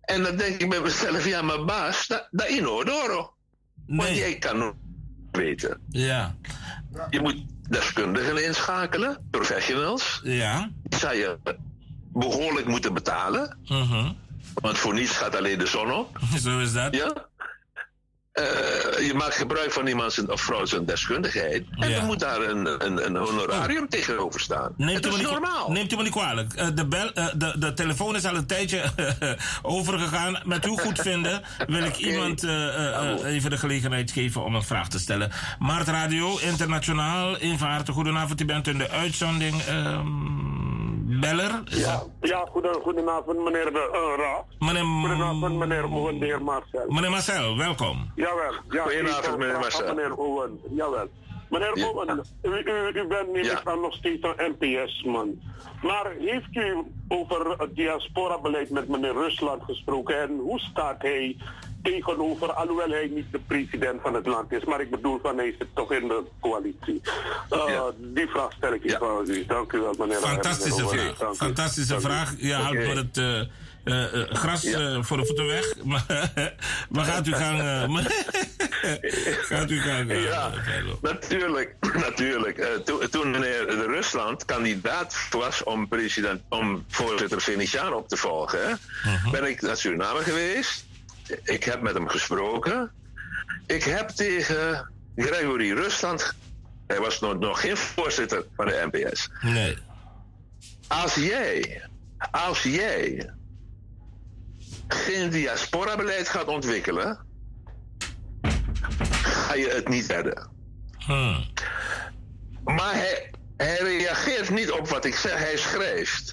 M: En dan denk ik bij mezelf, ja, maar baas, dat dat inodoro. Want jij kan weten.
G: Ja.
M: Je moet deskundigen inschakelen, professionals.
G: Ja.
M: Die zou je behoorlijk moeten betalen.
G: Mhm.
M: Want voor niets gaat alleen de zon op. (laughs)
G: Zo is dat.
M: Ja. Eh, je maakt gebruik van iemand zijn, of vrouw zijn deskundigheid. En
G: Ja.
M: er moet daar een, een, een honorarium tegenover staan.
G: Neemt u,
M: dat is
G: niet,
M: normaal.
G: neemt u me niet kwalijk. Eh, de, bel, eh, de, de telefoon is al een tijdje (laughs) overgegaan. Met uw goedvinden wil ik iemand eh, even de gelegenheid geven om een vraag te stellen. Maart Radio Internationaal, even harte goedenavond. U bent in de uitzending. ehm, beller?
O: Ja, goeden, goedenavond meneer de uh, Raad.
G: Meneer,
O: Goedenavond meneer Owen, de heer Marcel.
G: Meneer Marcel, welkom.
O: Jawel. Ja,
M: Goedenavond, meneer Marcel.
O: Meneer Owen, jawel. Meneer
M: Ja.
O: Owen, u, u, u bent ik aan nog steeds een NPS-man. Maar heeft u over het diaspora-beleid met meneer Rusland gesproken en hoe staat hij tegenover, alhoewel hij niet de president van het land is, maar ik bedoel van hij zit toch in de coalitie. Uh, Die vraag stel ik even aan u. Dank u wel, meneer
G: Fantastische vraag.
O: Dank.
G: Fantastische
O: Dank
G: vraag. Je houdt het eh, eh, eh, gras eh, voor de voeten weg. (laughs) Maar, gaat u gang. eh, (laughs) gaat u gang. eh,
M: Ja, natuurlijk. (clears throat) natuurlijk. Eh, to- toen meneer de Rusland kandidaat was om, president, om voorzitter Venetiaan op te volgen, hè, ben ik naar Suriname geweest. Ik heb met hem gesproken. Ik heb tegen Gregory Rusland. Hij was nog, nog geen voorzitter van de NPS.
G: Nee.
M: Als jij, als jij geen diaspora-beleid gaat ontwikkelen, ga je het niet redden. Maar hij, hij reageert niet op wat ik zeg, hij schrijft.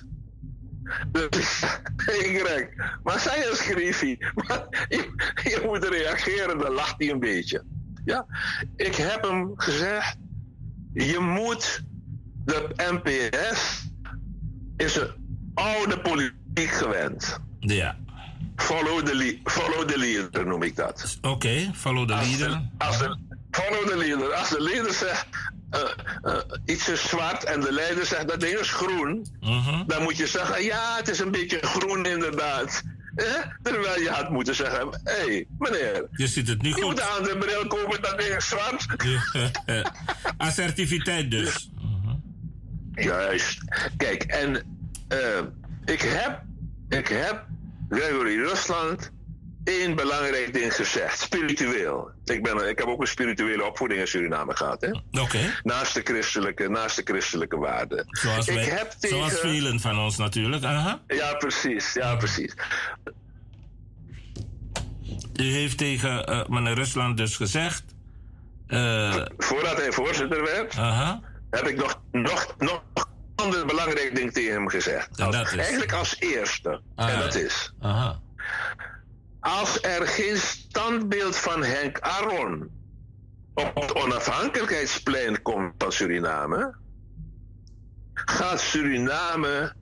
M: (laughs) Dus, Greg, maar zij is griefie. (laughs) Maar je, je moet reageren, dan lacht hij een beetje. Ja, ik heb hem gezegd, je moet de NPS is een oude politiek gewend.
N: Ja.
M: Follow the, follow the leader noem ik dat.
N: Oké, follow the leader.
M: Als de, follow the leader. Als de leader zegt iets is zwart en de leider zegt dat ding is groen,
N: Mhm.
M: dan moet je zeggen ja, het is een beetje groen inderdaad. Eh? Terwijl je had moeten zeggen, hé hey, meneer,
N: Je ziet het nu
M: je
N: goed.
M: moet aan de bril komen, dat ding is zwart. (laughs)
N: Assertiviteit dus.
M: Juist. Kijk, en eh, ik heb, ik heb Gregory Rusland één belangrijk ding gezegd, spiritueel. Ik, ben, ik heb ook een spirituele opvoeding in Suriname gehad, hè?
N: Oké.
M: Naast de christelijke, naast de christelijke waarden.
N: Zoals,
M: ik
N: wij-
M: heb tegen...
N: zoals velen van ons natuurlijk. Aha.
M: Ja, precies. Ja, precies.
N: U heeft tegen eh, meneer Rusland dus gezegd. eh,
M: Voordat hij voorzitter werd,
N: aha.
M: heb ik nog, nog, nog een ander belangrijk ding tegen hem gezegd. Als-
N: dat is?
M: Eigenlijk als eerste.
N: Ah,
M: en dat
N: ja.
M: is...
N: Aha.
M: Als er geen standbeeld van Henk Aron op het onafhankelijkheidsplein komt van Suriname, gaat Suriname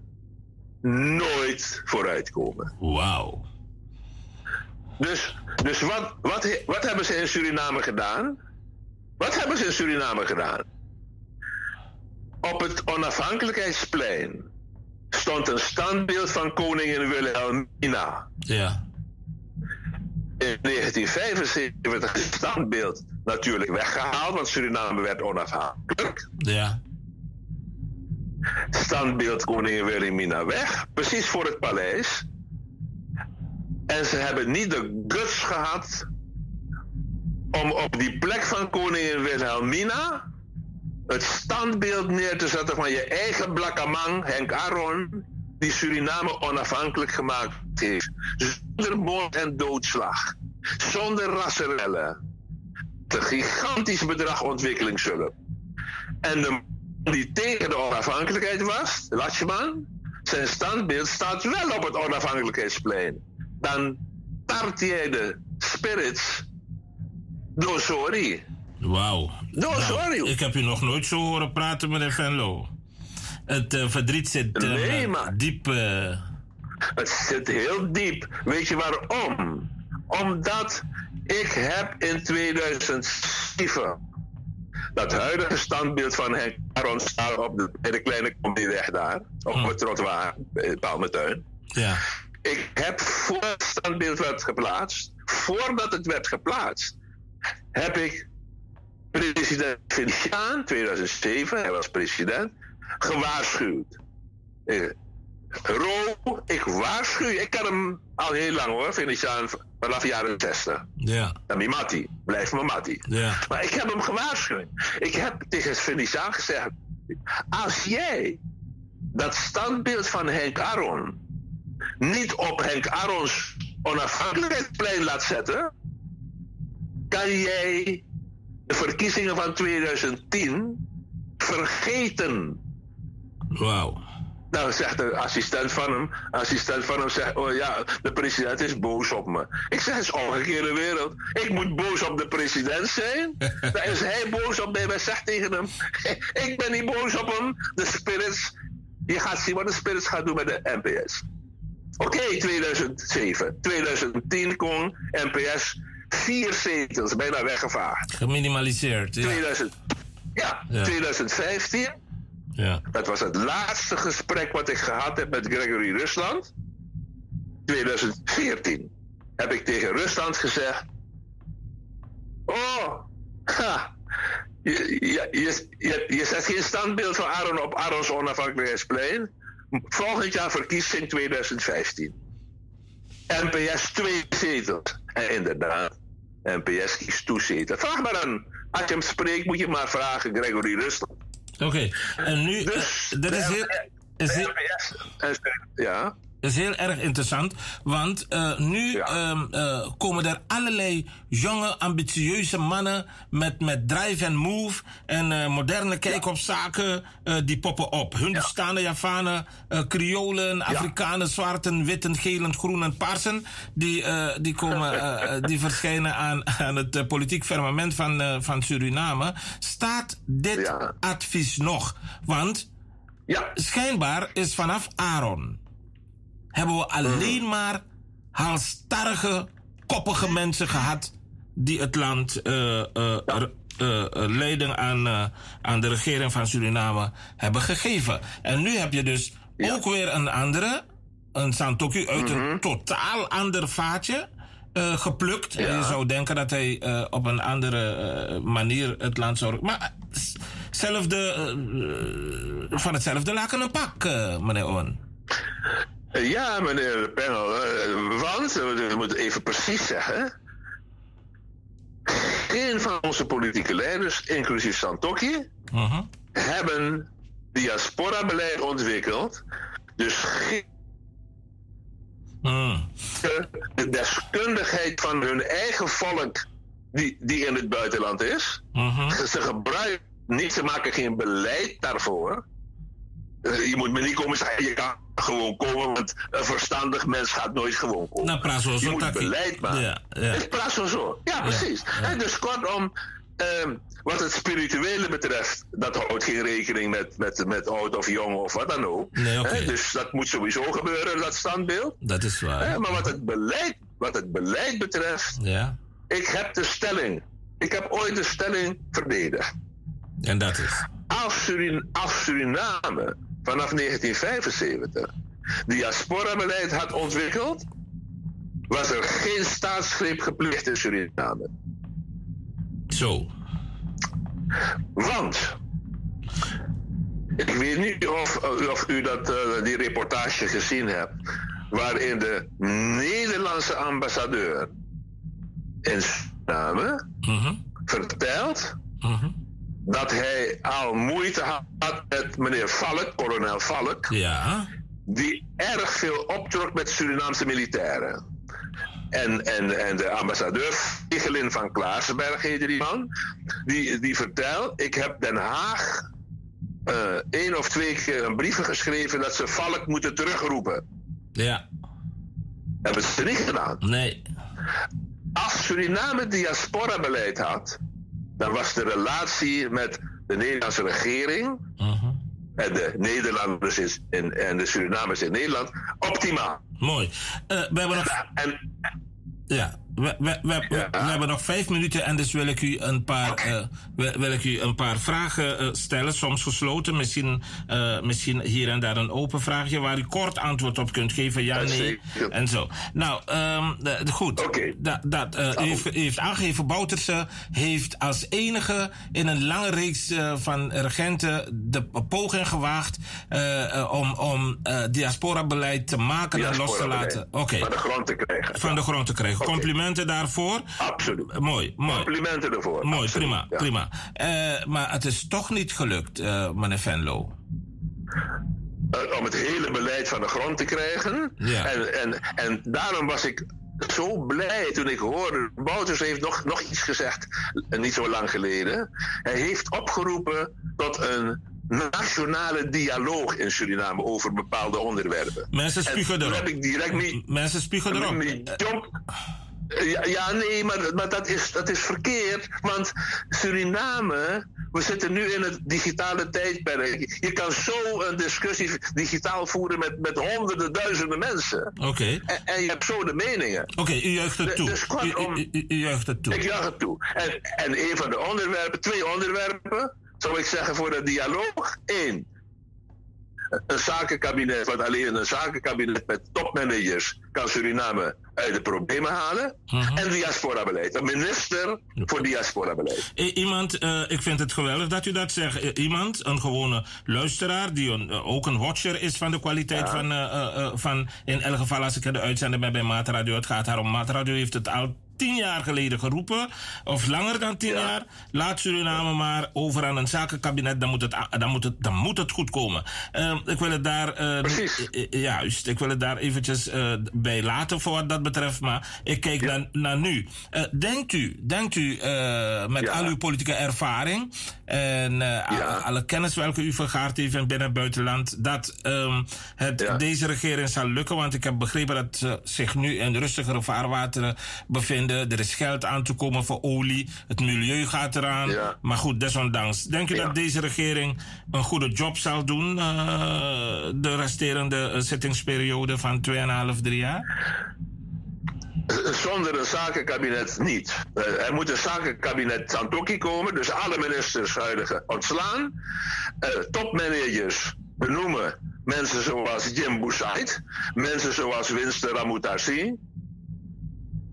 M: nooit vooruitkomen.
N: Wauw.
M: Dus, dus wat, wat, wat hebben ze in Suriname gedaan? Wat hebben ze in Suriname gedaan? Op het onafhankelijkheidsplein stond een standbeeld van koningin Wilhelmina.
N: Ja.
M: In 1975 is het standbeeld natuurlijk weggehaald, want Suriname werd onafhankelijk.
N: Ja.
M: Standbeeld koningin Wilhelmina weg, precies voor het paleis. En ze hebben niet de guts gehad om op die plek van koningin Wilhelmina het standbeeld neer te zetten van je eigen blakkamang, Henk Aron, die Suriname onafhankelijk gemaakt heeft. Zonder moord en doodslag. Zonder rasserellen. Een gigantisch bedrag ontwikkelingshulp. En de man die tegen de onafhankelijkheid was, Latschman, zijn standbeeld staat wel op het onafhankelijkheidsplein. Dan tart de spirits door sorry.
N: Wauw.
M: No, sorry.
N: Ik heb u nog nooit zo horen praten, meneer Venlo. Het eh, verdriet zit eh,
M: Nee, maar-
N: diep. eh,
M: Het zit heel diep. Weet je waarom? Omdat ik heb in 2007 dat huidige standbeeld van Henk Aron staat op de, bij de kleine comedieweg daar, op het trottoir, bij Palmetuin.
N: ja.
M: Ik heb voor het standbeeld werd geplaatst, voordat het werd geplaatst, heb ik president Feliciaan, 2007, hij was president, gewaarschuwd. Eh, Ro, ik waarschuw je, ik ken hem al heel lang hoor, Feliciaan, vanaf jaren 60.
N: Ja.
M: Dan mi Matti, blijf me Matti.
N: Ja.
M: Maar ik heb hem gewaarschuwd. Ik heb tegen Feliciaan gezegd, als jij dat standbeeld van Henk Aron niet op Henk Arons onafhankelijkheidsplein laat zetten, kan jij de verkiezingen van 2010 vergeten.
N: Wauw.
M: Nou zegt de assistent van hem, assistent van hem zegt, oh ja, de president is boos op me. Ik zeg, het is omgekeerde wereld. Ik moet boos op de president zijn. (laughs) Dan is hij boos op mij. Wij zegt tegen hem, (laughs) ik ben niet boos op hem. De spirits, je gaat zien wat de spirits gaat doen met de NPS. Oké, 2007. 2010 kon NPS vier zetels bijna weggevaagd.
N: Geminimaliseerd. Ja.
M: 2000, ja,
N: Ja.
M: 2015.
N: Ja.
M: Dat was het laatste gesprek wat ik gehad heb met Gregory Rusland. 2014 heb ik tegen Rusland gezegd: Oh, je, je, je, zet geen standbeeld van Aaron op Arons onafhankelijkheidsplein. Volgend jaar verkiezing 2015. NPS twee zetels. En inderdaad, NPS kiest toe zetels. Vraag maar aan. Als je hem spreekt, moet je maar vragen, Gregory Rusland.
N: Oké, en nu.
M: Dus,
N: eh, dat is heel. Is heel
M: Ja.
G: Is heel erg interessant, want uh, nu ja. um, uh, komen er allerlei jonge, ambitieuze mannen met, met drive en move en uh, moderne kijk op zaken, die poppen op. Hunderstaande ja. Javanen, Kriolen, Afrikanen, zwarten, witten, gelen, groenen, paarsen, die, die, komen, (laughs) die verschijnen aan, aan het politiek firmament van, van Suriname. Staat dit advies nog? Want schijnbaar is vanaf Aaron hebben we alleen mhm. maar halstarrige, koppige mensen gehad die het land uh, uh, uh, leiding aan, aan de regering van Suriname hebben gegeven. En nu heb je dus ook weer een andere, een Santoki uit een mhm. totaal ander vaatje. geplukt. En je zou denken dat hij op een andere manier het land zou. Maar zelfde, van hetzelfde laken een pak, meneer Owen.
M: Ja, meneer de panel. Eh, want, we moeten even precies zeggen. Geen van onze politieke leiders, inclusief Santokje, uh hebben diaspora-beleid ontwikkeld. Dus geen mm. de deskundigheid van hun eigen volk, die, die in het buitenland is. Uh Ze gebruiken niet, ze maken geen beleid daarvoor. Eh, je moet me niet komen zeggen, je kan gewoon komen, want een verstandig mens gaat nooit gewoon komen.
G: Nou, praat zo
M: je moet beleid maken. Ja, ja. praat zo zo. Ja, precies. Ja, dus kortom, uh, wat het spirituele betreft, dat houdt geen rekening met, met, met oud of jong of wat dan ook.
G: Nee, okay.
M: dus dat moet sowieso gebeuren, dat standbeeld.
G: Dat is waar.
M: maar wat het beleid, wat het beleid betreft,
G: ja.
M: ik heb de stelling. Ik heb ooit de stelling verdedigd.
G: En dat is?
M: Als, Surin als Suriname vanaf 1975 diaspora-beleid had ontwikkeld, was er geen staatsgreep gepleegd in Suriname.
G: Zo.
M: Want, ik weet niet of, of u dat, uh, die reportage gezien hebt, waarin de Nederlandse ambassadeur in Suriname uh vertelt uh dat hij al moeite had met meneer Valk, kolonel Valk.
G: Ja.
M: Die erg veel optrok met Surinaamse militairen. En, en, en de ambassadeur Vigelin van Klaarsberg heette die man. Die, die vertelt, ik heb Den Haag uh, één of twee keer een brief geschreven dat ze Valk moeten terugroepen.
G: Ja.
M: Hebben ze niet gedaan.
G: Nee.
M: Als Suriname diaspora beleid had, dan was de relatie met de Nederlandse regering uh-huh. en de Nederlanders in, en de Surinamers in Nederland optimaal.
G: Mooi. Uh, we hebben nog... En, ja, we, we, we, we, hebben nog vijf minuten en dus wil ik u een paar, okay. uh, wil ik u een paar vragen uh, stellen, soms gesloten, misschien, uh, misschien hier en daar een open vraagje waar u kort antwoord op kunt geven, ja, nee en zo. Nou, um, goed.
M: Okay.
G: Dat, dat, u, heeft, u heeft aangegeven, Bouterse heeft als enige in een lange reeks van regenten de poging gewaagd om, om diaspora-beleid te maken diaspora en los te laten.
M: Oké. Van de grond te krijgen.
G: Van de grond te krijgen. Okay. Complimenten daarvoor.
M: Absoluut.
G: Mooi, mooi.
M: Complimenten ervoor.
G: Mooi, Absoluut, prima, ja. prima. Uh, maar het is toch niet gelukt, uh, meneer Venlo.
M: Uh, om het hele beleid van de grond te krijgen.
G: Ja.
M: En, en, en daarom was ik zo blij toen ik hoorde. Bouters heeft nog, nog iets gezegd, niet zo lang geleden. Hij heeft opgeroepen tot een nationale dialoog in Suriname over bepaalde onderwerpen.
G: Mensen spugen erop.
M: Heb ik direct niet,
G: Mensen spugen erop.
M: Ja, ja, nee, maar, maar dat, is, dat is verkeerd. Want Suriname, we zitten nu in het digitale tijdperk. Je kan zo een discussie digitaal voeren met, met honderden, duizenden mensen.
G: Oké.
M: En, en, je hebt zo de meningen.
G: Oké, okay, u juicht het toe. Dus kortom, u, u, u, juicht het toe.
M: Ik juich het toe. En, en een van de onderwerpen, twee onderwerpen zou ik zeggen voor de dialoog. Eén, een zakenkabinet, wat alleen een zakenkabinet met topmanagers kan Suriname uit de problemen halen. Uh-huh. En diaspora-beleid. Een minister voor diaspora-beleid.
G: Iemand, uh, ik vind het geweldig dat u dat zegt. Iemand, een gewone luisteraar, die een, ook een watcher is van de kwaliteit ja. van, uh, van, in elk geval als ik de uitzender ben bij Maatradio, het gaat daarom, Maatradio heeft het al tien jaar geleden geroepen, of langer dan tien jaar. Laat Suriname maar over aan een zakenkabinet, dan moet het, dan moet het, dan moet het goed komen. Ehm, ik wil het daar. Uh, Precies. juist, ik wil het daar eventjes bij laten voor wat dat betreft, maar ik kijk naar, naar nu. denkt u, denkt u met al uw politieke ervaring en alle kennis welke u vergaard heeft in binnen- en buitenland, dat um, het deze regering zal lukken? Want ik heb begrepen dat ze zich nu in rustigere vaarwateren Er is geld aan te komen voor olie. Het milieu gaat eraan. Maar goed, desondanks. Denk u dat deze regering een goede job zal doen uh, de resterende uh, zittingsperiode van 2,5, 3 jaar?
M: Zonder een zakenkabinet niet. Uh, er moet een zakenkabinet Santoki komen, dus alle ministers huidige ontslaan. Uh, topmanagers benoemen mensen zoals Jim Boussait, mensen zoals Winston Ramutasi.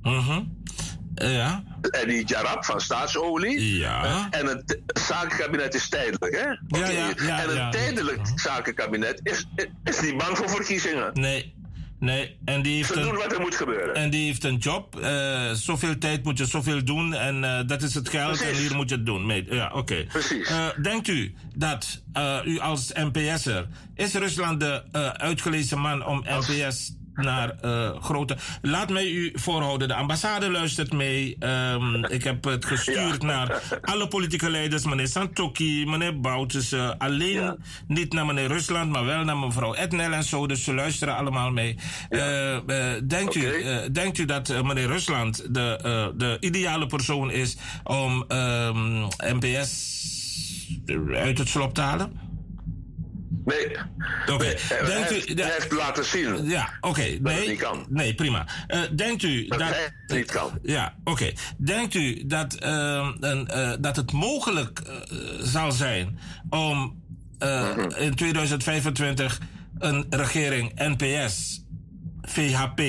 G: Mhm. Ja.
M: En die Jarab van staatsolie.
G: Ja.
M: En het zakenkabinet is tijdelijk, hè?
G: Ja, ja, ja,
M: en een tijdelijk zakenkabinet is, is niet bang voor verkiezingen.
G: Nee. Nee, en die heeft
M: Ze
G: een,
M: doen wat er moet gebeuren.
G: En die heeft een job. Uh, zoveel tijd moet je zoveel doen. En uh, dat is het geld. Precies. En hier moet je het doen. Ja, oké. Okay.
M: Precies.
G: Uh, denkt u dat u als NPS'er... Is Rusland de uitgelezen man om NPS naar uh, grote. Laat mij u voorhouden. De ambassade luistert mee. Um, ik heb het gestuurd ja. naar alle politieke leiders. Meneer Santoki, meneer Bouters. Uh, alleen ja. niet naar meneer Rusland, maar wel naar mevrouw Etnel en zo. Dus ze luisteren allemaal mee. Ja. Uh, denkt, okay. u, denkt u dat meneer Rusland de, de ideale persoon is om um, NPS uit het slop te halen?
M: Nee.
G: Oké. Okay.
M: Denkt u, hij, heeft laten zien.
G: Ja, oké. Okay. Nee,
M: het niet kan.
G: Nee, prima. Uh, denkt u
M: dat, niet kan?
G: Ja, oké. Okay. Denkt u dat, uh, een, uh, dat het mogelijk zal zijn om -hmm. in 2025 een regering NPS, VHP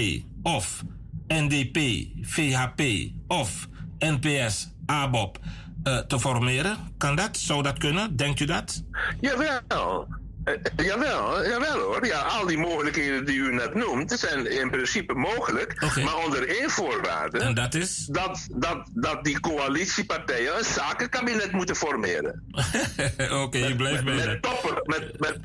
G: of NDP, VHP of NPS, ABOP te formeren? Kan dat? Zou dat kunnen? Denkt u dat?
M: Jawel. Uh, jawel, jawel hoor. Ja, al die mogelijkheden die u net noemt, zijn in principe mogelijk.
G: Okay.
M: Maar onder één voorwaarde.
G: En dat is?
M: Dat, dat, dat die coalitiepartijen een zakenkabinet moeten formeren. (laughs)
G: Oké, okay, je blijft bij
M: met, topper, met, met,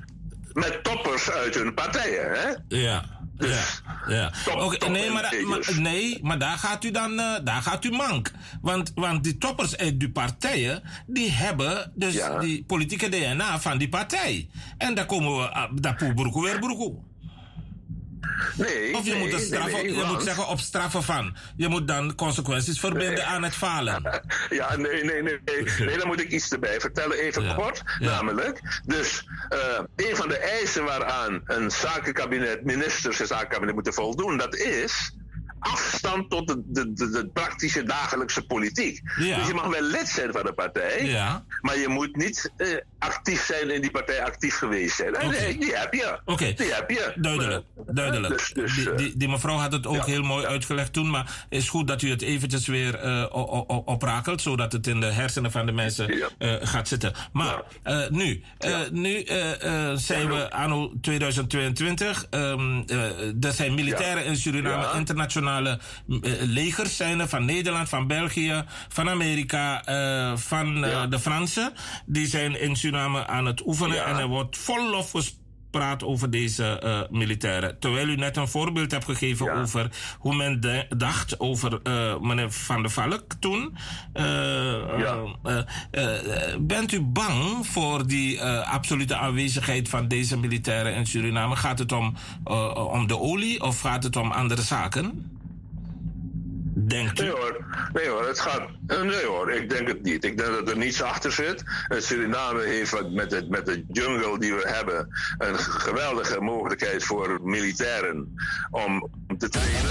M: met toppers uit hun partijen, hè?
G: Ja. Ja, ja. Top, okay, top nee, maar, maar, nee, maar daar gaat u dan uh, daar gaat u mank. Want, want die toppers uit die partijen, die hebben dus ja. die politieke DNA van die partij. En daar komen we, uh, daar poebroeken weer broeken.
M: Nee,
G: of je
M: nee,
G: moet, straffen,
M: nee,
G: je
M: want...
G: moet zeggen op straffen van. Je moet dan consequenties verbinden aan het falen. (laughs)
M: ja, nee, nee, nee, nee. Nee, dan moet ik iets erbij vertellen, even ja. kort. Ja. Namelijk, dus uh, een van de eisen waaraan een zakenkabinet, ministers en zakenkabinet moeten voldoen, dat is afstand tot de, de, de, de praktische dagelijkse politiek.
G: Ja.
M: Dus je mag wel lid zijn van de partij,
G: ja.
M: maar je moet niet uh, actief zijn in die partij, actief geweest zijn.
G: Okay.
M: Nee, die heb je.
G: Okay.
M: Die heb je.
G: Duidelijk. Duidelijk.
M: Dus, dus,
G: die, die, die, mevrouw had het ook
M: ja.
G: heel mooi uitgelegd toen, maar het is goed dat u het eventjes weer uh, oprakelt, zodat het in de hersenen van de mensen uh, gaat zitten. Maar nu, nu zijn we anno 2022. Um, er zijn militairen in Suriname, internationale legers zijn er van Nederland, van België, van Amerika, van de Fransen. Die zijn in Suriname aan het oefenen en er wordt vol lof praat over deze uh, militairen. Terwijl u net een voorbeeld hebt gegeven ja. over hoe men de, dacht over uh, meneer Van der Valk toen. Uh,
M: ja.
G: bent u bang voor die absolute aanwezigheid van deze militairen in Suriname? Gaat het om, om de olie of gaat het om andere zaken? Denkt u?
M: Nee hoor, nee hoor, het gaat. Nee hoor, ik denk het niet. Ik denk dat er niets achter zit. Suriname heeft met, het, met de jungle die we hebben een geweldige mogelijkheid voor militairen om te trainen.
P: 107.9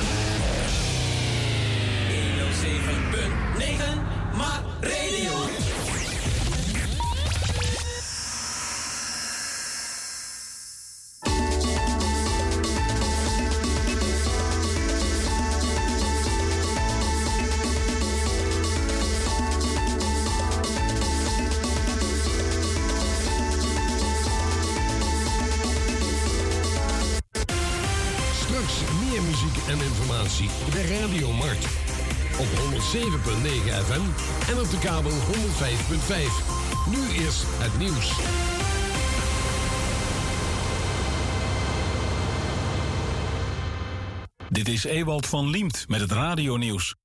P: Maar
A: De Radiomarkt. op 107.9 FM en op de kabel 105.5. Nu is het nieuws.
B: Dit is Ewald van Liemt met het radionieuws.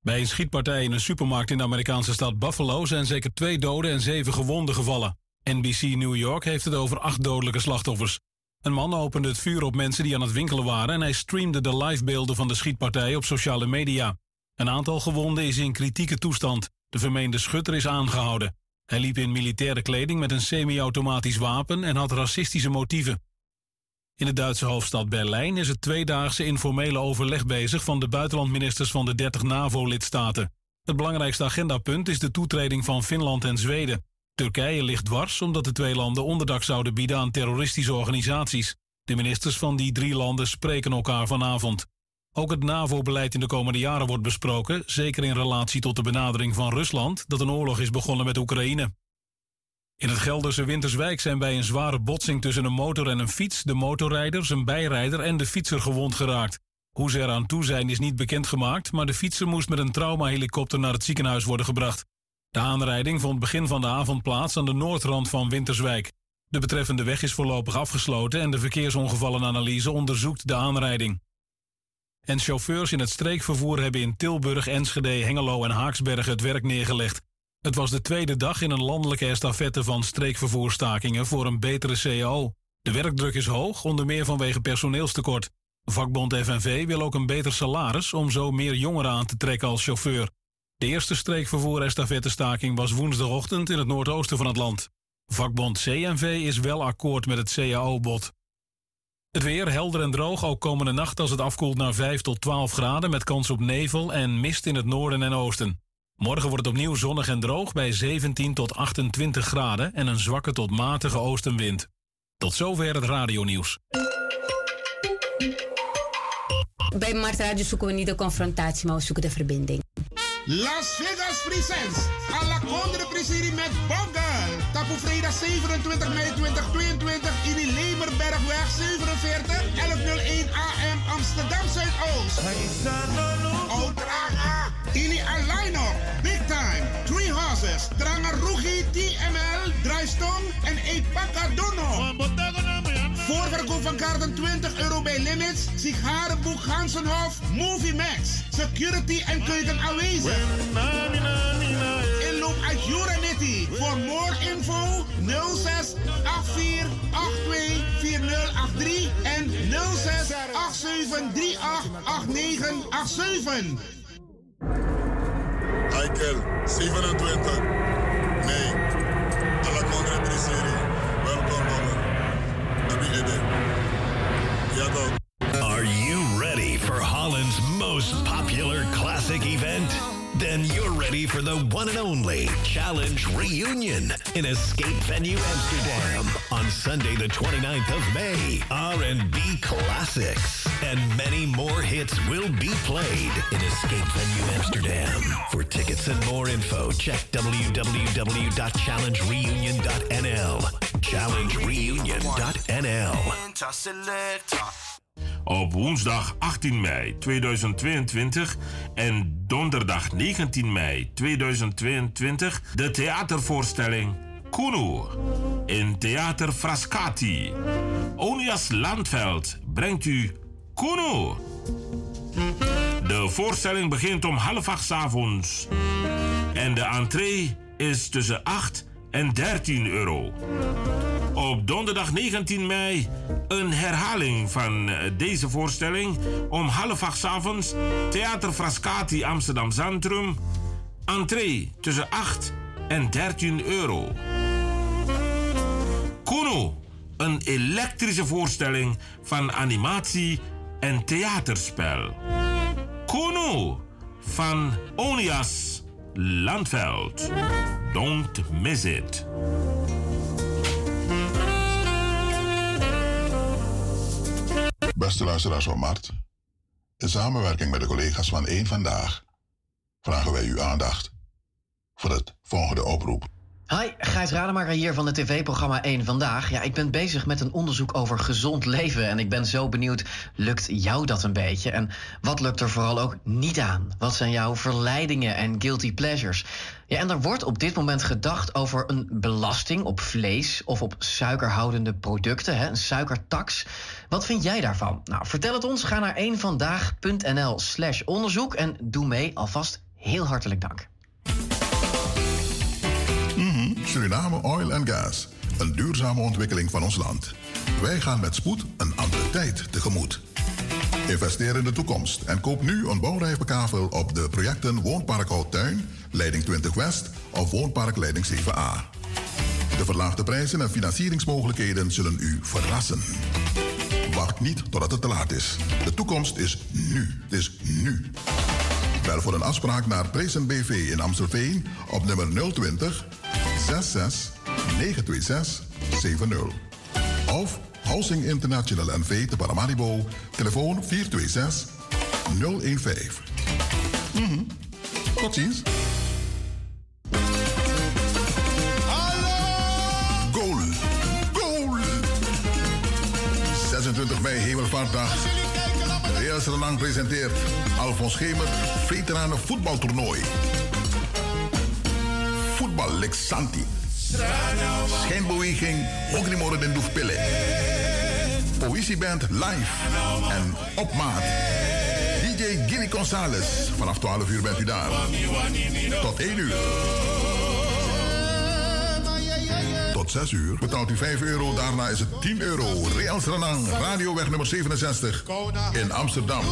B: Bij een schietpartij in een supermarkt in de Amerikaanse stad Buffalo zijn zeker twee doden en zeven gewonden gevallen. NBC New York heeft het over acht dodelijke slachtoffers. Een man opende het vuur op mensen die aan het winkelen waren en hij streamde de livebeelden van de schietpartij op sociale media. Een aantal gewonden is in kritieke toestand. De vermeende schutter is aangehouden. Hij liep in militaire kleding met een semi-automatisch wapen en had racistische motieven. In de Duitse hoofdstad Berlijn is het tweedaagse informele overleg bezig van de buitenlandministers van de 30 NAVO-lidstaten. Het belangrijkste agendapunt is de toetreding van Finland en Zweden. Turkije ligt dwars omdat de twee landen onderdak zouden bieden aan terroristische organisaties. De ministers van die drie landen spreken elkaar vanavond. Ook het NAVO-beleid in de komende jaren wordt besproken, zeker in relatie tot de benadering van Rusland dat een oorlog is begonnen met Oekraïne. In het Gelderse Winterswijk zijn bij een zware botsing tussen een motor en een fiets de motorrijder, zijn bijrijder en de fietser gewond geraakt. Hoe ze eraan toe zijn is niet bekendgemaakt, maar de fietser moest met een traumahelikopter naar het ziekenhuis worden gebracht. De aanrijding vond begin van de avond plaats aan de noordrand van Winterswijk. De betreffende weg is voorlopig afgesloten en de verkeersongevallenanalyse onderzoekt de aanrijding. En chauffeurs in het streekvervoer hebben in Tilburg, Enschede, Hengelo en Haaksbergen het werk neergelegd. Het was de tweede dag in een landelijke estafette van streekvervoerstakingen voor een betere CAO. De werkdruk is hoog, onder meer vanwege personeelstekort. Vakbond FNV wil ook een beter salaris om zo meer jongeren aan te trekken als chauffeur. De eerste streekvervoer-estafettestaking was woensdagochtend in het noordoosten van het land. Vakbond CNV is wel akkoord met het CAO-bod. Het weer helder en droog, ook komende nacht als het afkoelt naar 5 tot 12 graden... met kans op nevel en mist in het noorden en oosten. Morgen wordt het opnieuw zonnig en droog bij 17 tot 28 graden... en een zwakke tot matige oostenwind. Tot zover het radionieuws.
P: Bij Mart Radio zoeken we niet de confrontatie, maar we zoeken de verbinding.
D: Las Vegas presents Alla Condre Presiri met Boggle. Tapu vrijdag 27 mei 2022 in de Lemerbergweg 47 1101 AM Amsterdam Zuidoost. Oudraga. Ini Alaino. Big Time. Three Horses. Trangarugi TML. Draaistong en Epaka Dono. Voorverkoop van kaarten 20 euro bij Limits. Sigarenboek Gansenhof. Movie Max. Security en keuken aanwezig. Inloop uit Juranity. Voor more info 06 84 82 4083 en 06 87 38 8987.
E: Eikel, 27. Nee.
F: Then you're ready for the one and only Challenge Reunion in Escape Venue Amsterdam on Sunday the 29th of May. R&B classics and many more hits will be played in Escape Venue Amsterdam. For tickets and more info, check www.challengereunion.nl. Challengereunion.nl.
G: Op woensdag 18 mei 2022 en donderdag 19 mei 2022 de theatervoorstelling Kuno in Theater Frascati. Onias Landveld brengt u Kuno. De voorstelling begint om half acht avonds en de entree is tussen 8 en 13 euro. Op donderdag 19 mei een herhaling van eh, deze voorstelling om half acht avonds. Theater Frascati Amsterdam Centrum. Entree tussen 8 en 13 euro. Kuno, een elektrische voorstelling van animatie en theaterspel. Kuno van Onias Landveld. Don't miss it.
I: Beste luisteraars van Mart, in samenwerking met de collega's van Eén Vandaag vragen wij uw aandacht voor het volgende oproep.
J: Hi, Gijs Rademaker hier van het tv-programma 1 Vandaag. Ja, ik ben bezig met een onderzoek over gezond leven. En ik ben zo benieuwd, lukt jou dat een beetje? En wat lukt er vooral ook niet aan? Wat zijn jouw verleidingen en guilty pleasures? Ja, en er wordt op dit moment gedacht over een belasting op vlees... of op suikerhoudende producten, hè, een suikertax. Wat vind jij daarvan? Nou, vertel het ons. Ga naar 1vandaag.nl slash onderzoek... en doe mee. Alvast heel hartelijk dank.
I: Suriname Oil and Gas. Een duurzame ontwikkeling van ons land. Wij gaan met spoed een andere tijd tegemoet. Investeer in de toekomst en koop nu een bouwrijpe kavel op de projecten Woonpark Houttuin, Leiding 20 West of Woonpark Leiding 7A. De verlaagde prijzen en financieringsmogelijkheden zullen u verrassen. Wacht niet totdat het te laat is. De toekomst is nu. Het is nu. Bel voor een afspraak naar Prezen BV in Amstelveen op nummer 020 66 926 70. Of Housing International NV te Paramaribo, telefoon 426 015. Mhm. Tot ziens. Goal. Goal. 26 mei Hemelvaartdag. Srenang presenteert Alfons Schemer Veteranen voetbaltoernooi. Voetbal Lexanti. Schijnbeweging Hogrimorren den Doefpille. Poëzieband live en op maat. DJ Gilly Gonzalez. Vanaf 12 uur bent u daar. Tot 1 uur. Tot 6 uur betaalt u 5 euro. Daarna is het 10 euro. Real Sranang, Radioweg nummer 67 in Amsterdam.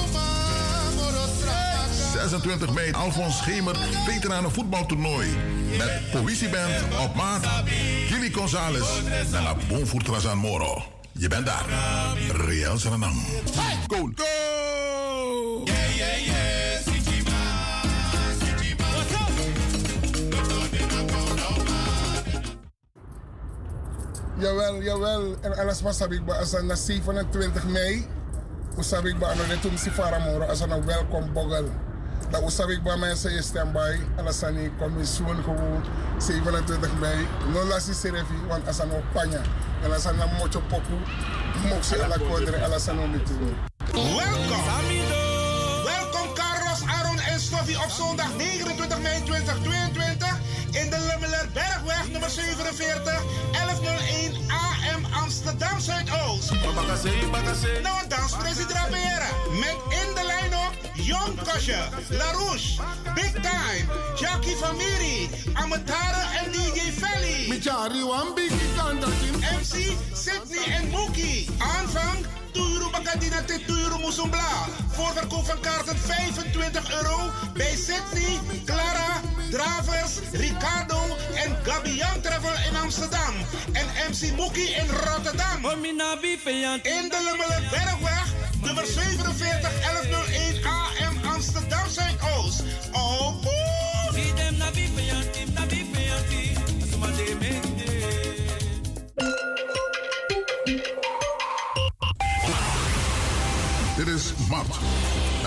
I: 26 mei, Alfons Schemer, veteranen voetbaltoernooi. Met Poëzieband op maat, Gilly Gonzalez en La Bonfurtrazan Moro. Je bent daar. Real! Go!
K: Jawel, jawel. En alles was ik ba als na 27 mei. Usab ik ba ano de tum si faramoro als een welkom bogel. Dat usab ik ba mensen je standby. Alles aan die commissie gewoon 27 mei. No lasi serefi want als een panya. En als een mocho poku. Moxie ala kodre alles aan om
D: Welkom! Welkom Carlos, Aaron en Stoffie op zondag 29 mei 2022 in de Lummeler Bergweg nummer 47 1101 AM Amsterdam Zuidoost. Nou, een danspressie draperen. Met in de lijn op Jon Kosje, LaRouche, Big Time, Jackie Famiri, Amatara en DJ Felly. MC Sydney en Mookie. Aanvang Tuyuru Bakadina te Tuyuru Musumbla. Voorverkoop van kaarten 25 euro bij Sydney, Clara, Dravers, Ricardo en Gabian Travel in Amsterdam. En MC Mookie in Rotterdam. In de Lummelen Bergweg, nummer 47 1101 AM Amsterdam Zuidoost. Oh, boy.
I: Dit is Mart.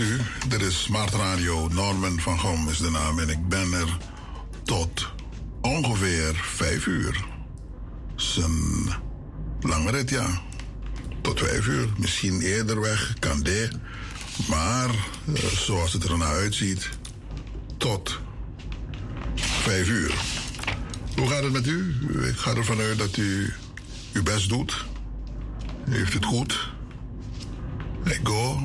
I: U. Dit is Smart Radio. Norman van Gom is de naam. En ik ben er tot ongeveer vijf uur. Zijn lange rit, ja. Tot vijf uur. Misschien eerder weg, kan dit. Maar eh, zoals het er naar uitziet, tot vijf uur. Hoe gaat het met u? Ik ga ervan uit dat u uw best doet. Heeft het goed. Ik go.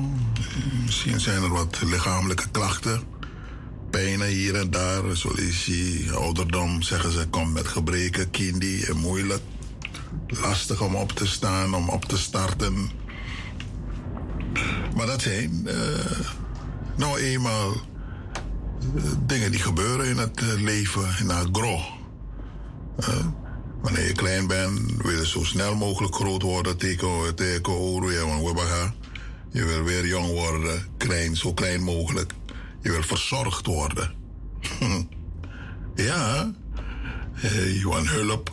I: Misschien zijn er wat lichamelijke klachten. Pijnen hier en daar. Je ouderdom zeggen ze komt met gebreken, kindi en moeilijk. Lastig om op te staan, om op te starten. Maar dat zijn uh, nou eenmaal uh, dingen die gebeuren in het uh, leven, in het gro. wanneer je klein bent, wil je zo snel mogelijk groot worden. Teken, teken, oro, ja, je wil weer jong worden, klein, zo klein mogelijk. Je wil verzorgd worden. (laughs) ja, je want hulp.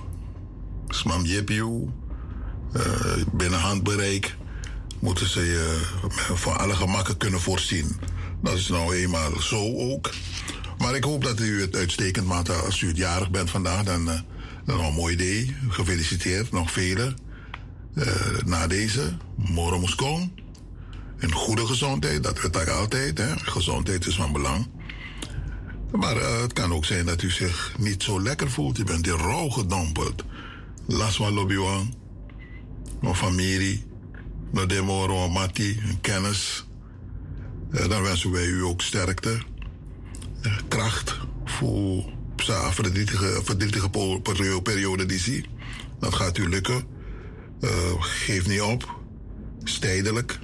I: Smam jepiu. Uh, binnen handbereik moeten ze je van alle gemakken kunnen voorzien. Dat is nou eenmaal zo ook. Maar ik hoop dat u het uitstekend maakt. Als u het jarig bent vandaag, dan, uh, een mooi idee. Gefeliciteerd, nog vele. Uh, na deze, morgen moest komen. Een goede gezondheid, dat weet ik altijd. Hè? Gezondheid is van belang. Maar uh, het kan ook zijn dat u zich niet zo lekker voelt. Je bent in rouw gedompeld. Las van Lobiwan, mijn familie, naar Demoro, Mati, een kennis. Uh, dan wensen wij u ook sterkte, uh, kracht voor de verdrietige, verdrietige periode die zie. Dat gaat u lukken. geef niet op. Is tijdelijk.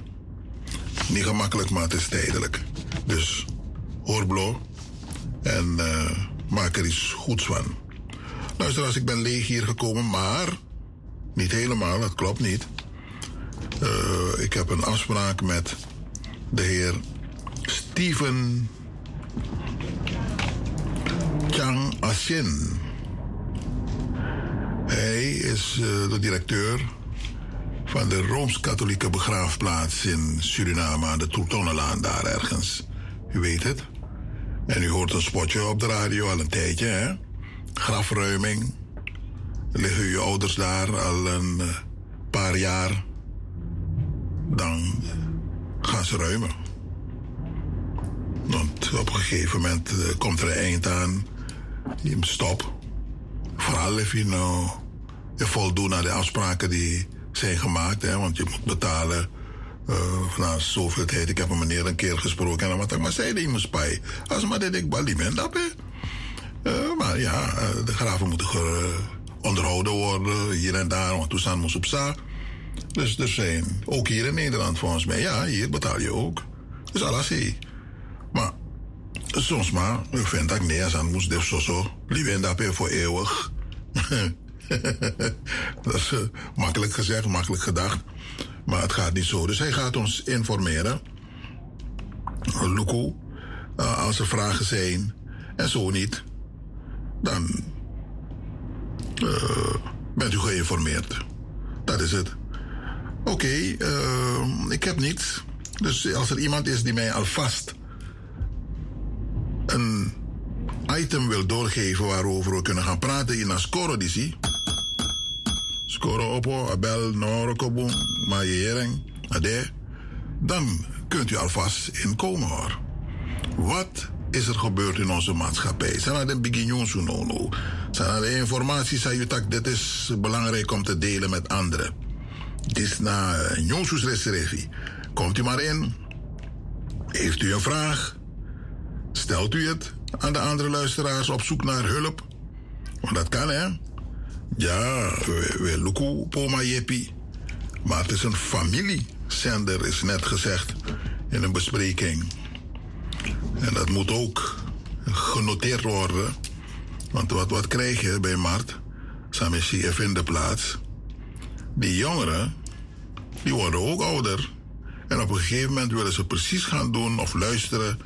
I: Niet gemakkelijk, maar het is tijdelijk. Dus hoorblo en uh, maak er iets goeds van. Luister, ik ben leeg hier gekomen, maar niet helemaal, dat klopt niet. Uh, ik heb een afspraak met de heer Steven Chang Asin. Hij is uh, de directeur van de Rooms-Katholieke begraafplaats in Suriname aan de Toertonnenlaan daar ergens. U weet het. En u hoort een spotje op de radio al een tijdje, hè? Grafruiming. Liggen uw ouders daar al een uh, paar jaar. Dan gaan ze ruimen. Want op een gegeven moment uh, komt er een eind aan. Stop. Vooral als je nou je voldoet aan de afspraken die zijn gemaakt. Hè, want je moet betalen uh, na zoveel tijd. Ik heb een meneer een keer gesproken en wat ik maar zei, die moest bij. Als maar dit ik ben, dat uh, Maar ja, uh, de graven moeten onderhouden worden, hier en daar, want toestand moest op za. Dus er zijn, ook hier in Nederland volgens mij, ja, hier betaal je ook. Dus alles hier. Maar soms maar, ik vind dat ik nee, als moest dit zo zo, liever dat voor eeuwig. (laughs) (laughs) dat is uh, makkelijk gezegd, makkelijk gedacht. Maar het gaat niet zo. Dus hij gaat ons informeren. Luko, uh, als er vragen zijn en zo niet, dan uh, bent u geïnformeerd. Dat is het. Oké, ik heb niets. Dus als er iemand is die mij alvast een item wil doorgeven waarover we kunnen gaan praten in Ascoro zie. Skoro opo, abel, norokobon, maaiering, ade. Dan kunt u alvast inkomen hoor. Wat is er gebeurd in onze maatschappij? Zijn er de no Zijn er de informatie, zei dat dit is belangrijk om te delen met anderen. Dit is na Jonsus Reserevi. Komt u maar in. Heeft u een vraag? Stelt u het aan de andere luisteraars op zoek naar hulp? Want dat kan hè. Ja, we, we luku poma jepi. Maar het is een familiezender, is net gezegd in een bespreking. En dat moet ook genoteerd worden. Want wat, wat krijg je bij Mart? Samen CF in de plaats. Die jongeren, die worden ook ouder. En op een gegeven moment willen ze precies gaan doen of luisteren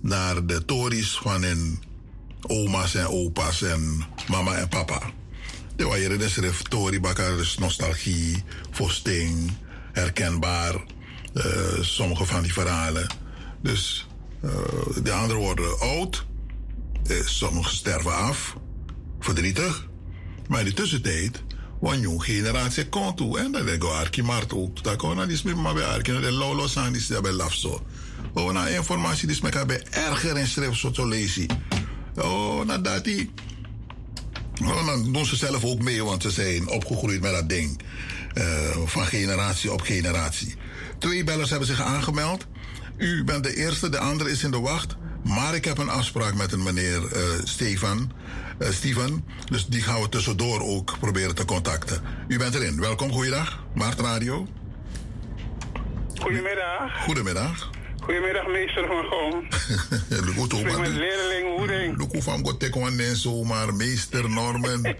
I: naar de tories van hun oma's en opa's en mama en papa. De wajere des reftori bakar dus nostalgie, vosting, herkenbaar. Eh, sommige van die verhalen. Dus uh, de anderen worden oud. Uh, sommigen sterven af. Verdrietig. Maar in de tussentijd, een jonge generatie komt toe. En leggen we Arki Mart ook. Dat kan naar die maar bij Arki. De Lolo zijn die ze bij Lafso. Oh, na informatie die ze bij erger in schrift zo te lezen. Oh, nou dat die. Oh, dan doen ze zelf ook mee, want ze zijn opgegroeid met dat ding. Uh, van generatie op generatie. Twee bellers hebben zich aangemeld. U bent de eerste, de andere is in de wacht. Maar ik heb een afspraak met een meneer uh, Stefan. Uh, Steven. Dus die gaan we tussendoor ook proberen te contacten. U bent erin. Welkom, goeiedag. Maart Radio.
Q: Goedemiddag.
I: Goedemiddag.
Q: Goedemiddag, meester van Goom. (laughs)
I: Ik
Q: ben met leerling Woeding.
I: Luku van Gotekwan zomaar, meester Norman. (laughs)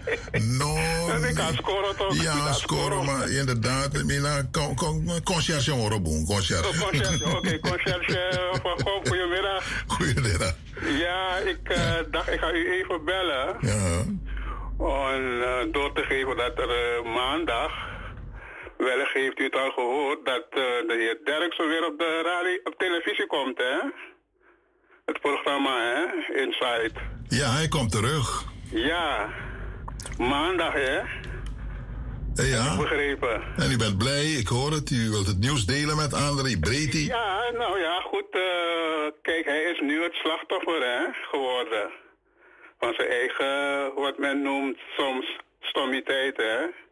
Q: Norman. Ik kan scoren toch?
I: Ja, scoren, maar inderdaad. Mina, conciërge horen boen, conciërge.
Q: Oké, (laughs) conciërge van Goom, goedemiddag.
I: Goedemiddag.
Q: Ja, ik uh, dacht, ik ga u even bellen.
I: Ja.
Q: Om uh, door te geven dat er uh, maandag Wellicht heeft u het al gehoord dat uh, de heer Derksen weer op de radio, op televisie komt, hè? Het programma, hè? Inside.
I: Ja, hij komt terug.
Q: Ja, maandag, hè?
I: Ja.
Q: Begrepen.
I: En u bent blij, ik hoor het. U wilt het nieuws delen met André Breti.
Q: Ja, nou ja, goed. Uh, kijk, hij is nu het slachtoffer hè, geworden. Van zijn eigen, wat men noemt soms, stommiteit, hè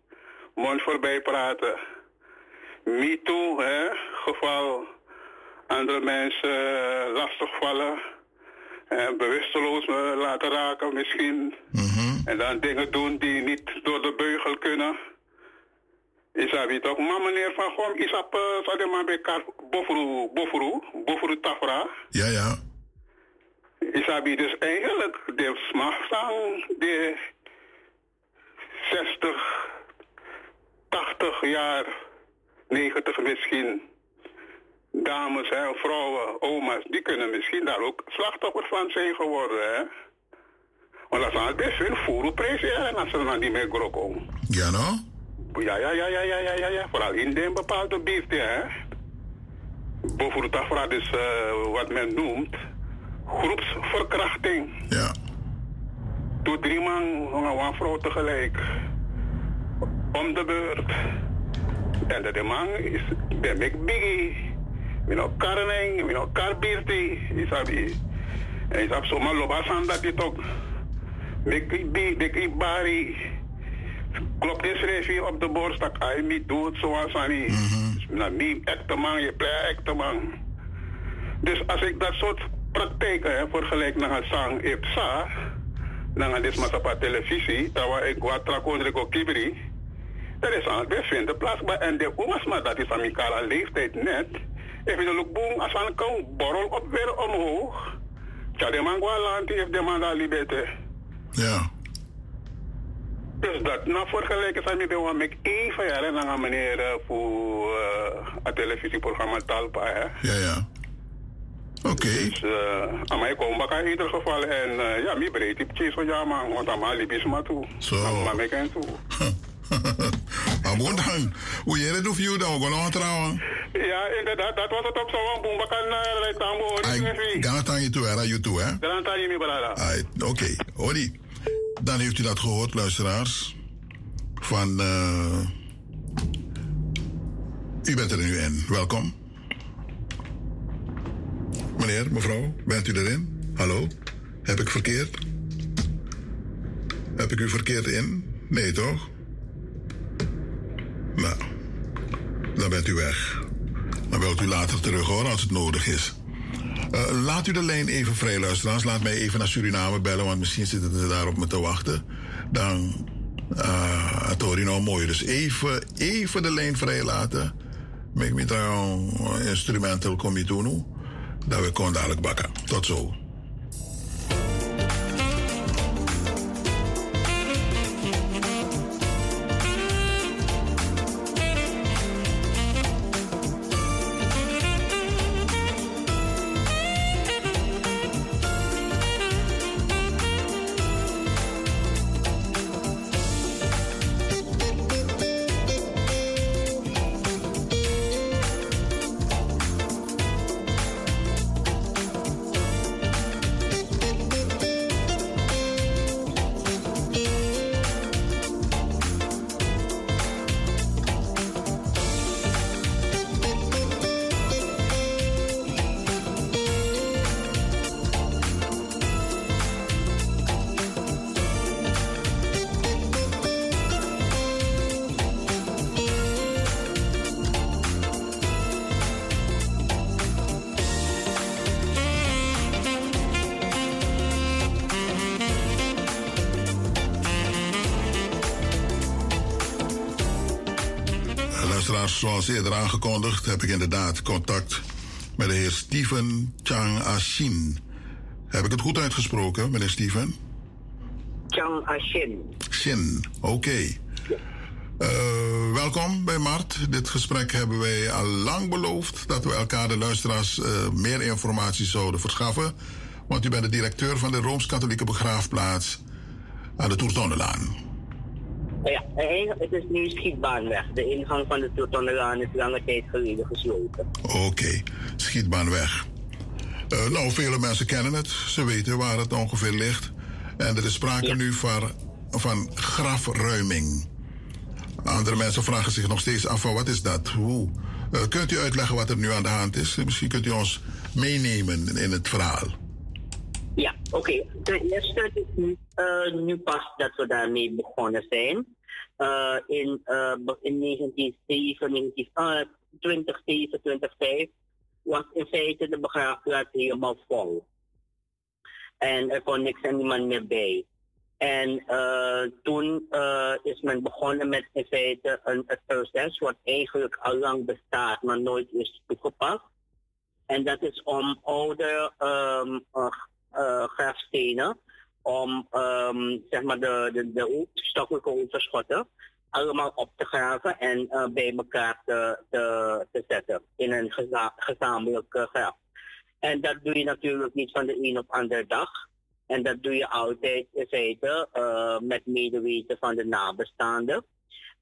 Q: mond voorbij praten. Me too, hè, geval andere mensen uh, lastigvallen. En bewusteloos laten raken misschien. En dan dingen doen die niet door de beugel kunnen. Is dat toch? Maar meneer Van Gom, is dat uh, maar bij bofru, bofru, bofru tafra?
I: Ja, ja.
Q: Is dat dus eigenlijk de smaakstang, de 60 80 jaar, 90 misschien, dames en vrouwen, oma's, die kunnen misschien daar ook slachtoffer van zijn geworden. Hè? Want dat is al best veel voerprijs, ja, als ze dan niet meer grokken.
I: Ja, no?
Q: Ja, ja, ja, ja, ja, ja, ja, ja. Vooral in de bepaalde buurt, hè. Bijvoorbeeld is uh, wat men noemt groepsverkrachting.
I: Ja.
Q: Doe drie man, een vrouw tegelijk om de beurt. En de man is de mek biggie. Mino karneng, mino karbirti, isabi. En isab soma lobasan dat dit ook. Mek bi, dek bari. Klopt de schrijf op de borst dat hij niet doet zoals hij niet. Nou, niet echte man, je pleit echte man. Dus als ik dat soort praktijken hè, vergelijk naar het zang Ipsa, dan is het op televisie, dat ik wat trakondreko kibri. Er is aan de vinden plaats bij en de omas, maar dat is aan mijn leeftijd net. Even de boom als aan kan borrel op weer omhoog. Ja, de man land heeft de man daar.
I: Ja.
Q: Dus dat, nou vergelijken zijn met de met even jaren naar meneer uh, voor uh, het televisieprogramma Talpa. Hè.
I: Ja, ja. Oké. Okay.
Q: Dus uh, aan mij komen in ieder geval en uh, ja, mi breed ik zo ja man, want aan mij liep is maar toe.
I: Zo.
Q: Maar mij ken toe. (laughs)
I: Gewoon dan, hoe jij het je dan gewoon trouwen?
Q: Ja, inderdaad, dat was het op zo'n boom. We tambo.
I: Ga het aan je toe, hè? Je toe, hè?
Q: Aan je, brada.
I: Oké, Hoi. Dan heeft u dat gehoord, luisteraars. Van, uh, u bent er nu in. Welkom. Meneer, mevrouw, bent u erin? Hallo? Heb ik verkeerd? Heb ik u verkeerd in? Nee, toch? Nou, dan bent u weg. Dan wilt u later terug hoor, als het nodig is. Uh, laat u de lijn even vrij, luisteraars. Laat mij even naar Suriname bellen, want misschien zitten ze daar op me te wachten. Dan, uh, nou mooi. Dus even, even de lijn vrij laten. Make me try instrumental kom je doen. Dat we gewoon dadelijk bakken. Tot zo. Heb ik inderdaad contact met de heer Steven Chang Ashin. Heb ik het goed uitgesproken, meneer Steven?
R: Chang Ashin.
I: Shin, oké. Uh, welkom bij Mart. Dit gesprek hebben wij al lang beloofd dat we elkaar de luisteraars uh, meer informatie zouden verschaffen. Want u bent de directeur van de Rooms-Katholieke Begraafplaats aan de Toertonnelaan.
R: Ja, het is nu schietbaanweg. De ingang van de Toertonnelaan is lange tijd geleden gesloten.
I: Oké, okay. schietbaanweg. Uh, nou, vele mensen kennen het. Ze weten waar het ongeveer ligt. En er is sprake nu van, van grafruiming. Andere mensen vragen zich nog steeds af van wat is dat? Hoe? Uh, kunt u uitleggen wat er nu aan de hand is? Misschien kunt u ons meenemen in het verhaal.
R: Ja, oké. Okay. Ten eerste het is uh, nu pas dat we daarmee begonnen zijn. Uh, in, uh, in 1907, 2007, 2005 was in feite de begraafplaats helemaal vol. En er kon niks en niemand meer bij. En uh, toen is men begonnen met in feite een, proces wat eigenlijk al lang bestaat, maar nooit is toegepast. En dat is om oude um, grafstenen, om um, zeg maar de, de, de stoffelijke overschotten allemaal op te graven en bij elkaar te, te, te zetten in een geza gezamenlijk graf. En dat doe je natuurlijk niet van de een op andere dag. En dat doe je altijd in uh, met medeweten van de nabestaanden.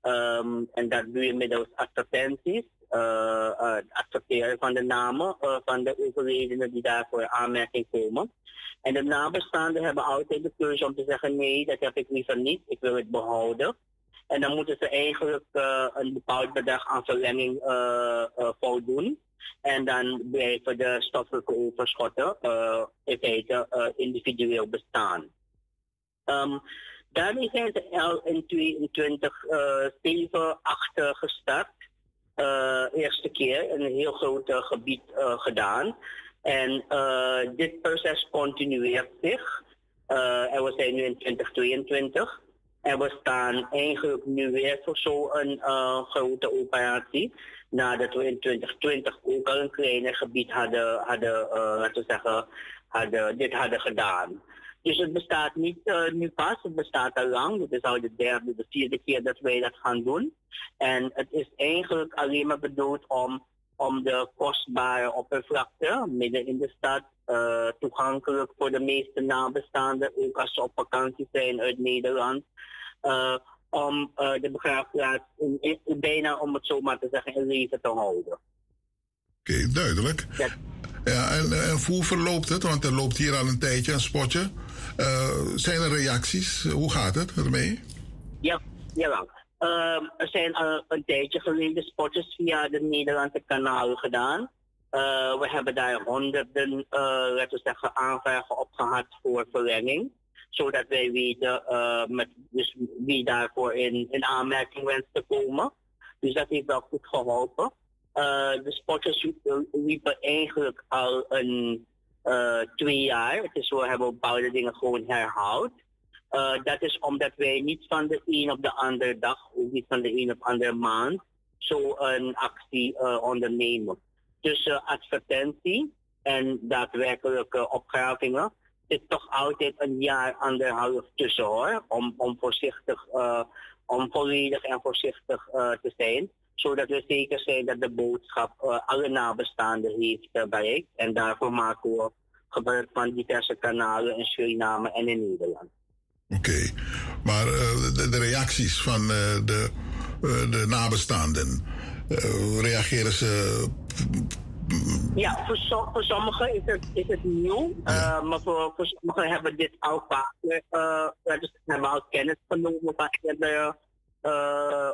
R: Um, en dat doe je middels advertenties, uh, uh, accepteren van de namen van de overledenen die daarvoor aanmerking komen. En de nabestaanden hebben altijd de keuze om te zeggen nee, dat heb ik liever niet, ik wil het behouden. En dan moeten ze eigenlijk een bepaald bedrag aan verlenging voldoen. En dan blijven de stoffelijke overschotten uh, in feite uh, individueel bestaan. Um, daarmee zijn ze al in 22, uh, 7, 8 gestart. Uh, eerste keer een heel groot gebied uh, gedaan. En dit proces continueert zich. En we zijn nu in 2022. En we staan eigenlijk nu weer voor zo'n grote operatie nadat we in 2020 ook al een kleiner gebied hadden, hadden laten zeggen, hadden, dit hadden gedaan. Dus het bestaat niet uh, nu pas, het bestaat al lang. Dit is al de derde, de vierde keer dat wij dat gaan doen. En het is eigenlijk alleen maar bedoeld om, om de kostbare oppervlakte midden in de stad uh, toegankelijk voor de meeste nabestaanden, ook als ze op vakantie zijn uit Nederland. Uh, om de begraafplaats in, in, bijna, om het zo maar te zeggen, in leven te houden. Oké,
I: okay, duidelijk. Ja. ja en, en, hoe verloopt het? Want er loopt hier al een tijdje een spotje. Uh, zijn er reacties? Hoe gaat het ermee?
R: Ja, jawel. Uh, er zijn al een tijdje geleden spotjes via de Nederlandse kanalen gedaan. Uh, we hebben daar honderden, laten we zeggen, aanvragen op gehad voor verlenging zodat wij weten uh, met, dus wie daarvoor in, in aanmerking wenst te komen. Dus dat heeft wel goed geholpen. Uh, de sporters liepen eigenlijk al een uh, twee jaar. Het is we hebben bepaalde dingen gewoon herhaald. Uh, dat is omdat wij niet van de een op de andere dag, of niet van de een op de andere maand, zo een actie uh, ondernemen. Dus advertentie en daadwerkelijke opgravingen is toch altijd een jaar, anderhalf tussen hoor. Om, om voorzichtig, om volledig en voorzichtig te zijn. Zodat we zeker zijn dat de boodschap uh, alle nabestaanden heeft bereikt. En daarvoor maken we gebruik van diverse kanalen in Suriname en in Nederland.
I: Oké, okay. maar de, de, reacties van de, de nabestaanden, reageren ze
R: ja, voor, so, voor sommigen is het, is het nieuw, uh, maar voor, voor sommigen hebben dit al vaker, uh, hebben al kennis genomen van eerdere uh,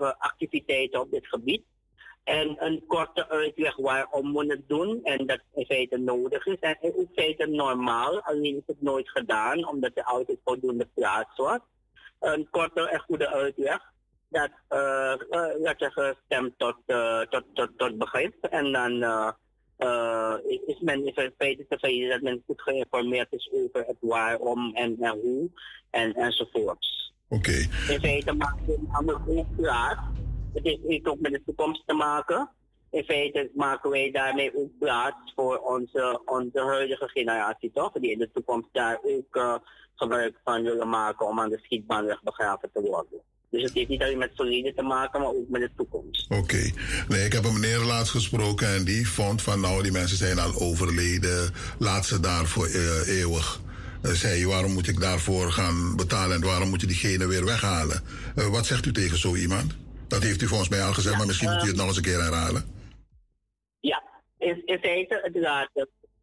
R: uh, activiteiten op dit gebied. En een korte uitleg waarom we het doen en dat in feite nodig is. En in feite normaal, alleen is het nooit gedaan omdat er altijd voldoende plaats was. Een korte en goede uitleg dat, dat je gestemd tot, tot, tot, tot begrip. En dan is men in feite tevreden dat men goed geïnformeerd is over het waarom en, en hoe en, enzovoorts.
I: Oké. Okay.
R: In feite maakt het namelijk ook klaar het heeft, heeft ook met de toekomst te maken. In feite maken wij daarmee ook plaats voor onze, onze huidige generatie, toch? Die in de toekomst daar ook uh, gebruik van willen maken om aan de schietbaanweg begraven te worden. Dus het heeft niet alleen met verleden te maken, maar ook met de toekomst.
I: Oké. Nee, ik heb een meneer laatst gesproken en die vond van nou, die mensen zijn al overleden. Laat ze daar voor uh, eeuwig. Uh, zei, waarom moet ik daarvoor gaan betalen en waarom moet je diegene weer weghalen? Uh, wat zegt u tegen zo iemand? Dat heeft u volgens mij al gezegd, ja, maar misschien moet u het nog eens een keer herhalen.
R: Ja, in, in feite, het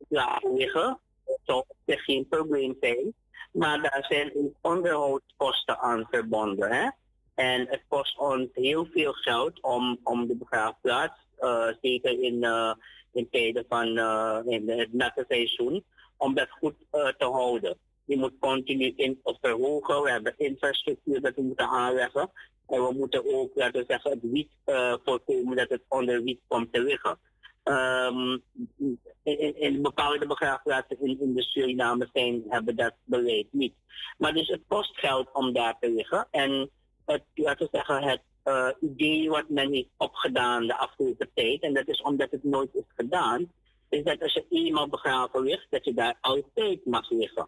R: laat liggen. Toch, er geen probleem zijn. Maar daar zijn onderhoudskosten aan verbonden. Hè? En het kost ons heel veel geld om, om de begraafplaats, uh, zeker in, uh, in tijden van uh, in het natte seizoen, om dat goed te houden. Je moet continu in, verhogen. We hebben infrastructuur dat we moeten aanleggen. En we moeten ook, laten we zeggen, het wiet voorkomen dat het onder wiet komt te liggen. Um, in, bepaalde begraafplaatsen in, in de Suriname zijn, hebben dat beleid niet. Maar dus het kost geld om daar te liggen. En het, laten we zeggen, het uh, idee wat men heeft opgedaan de afgelopen tijd, en dat is omdat het nooit is gedaan, is dat als je eenmaal begraven ligt, dat je daar altijd mag liggen.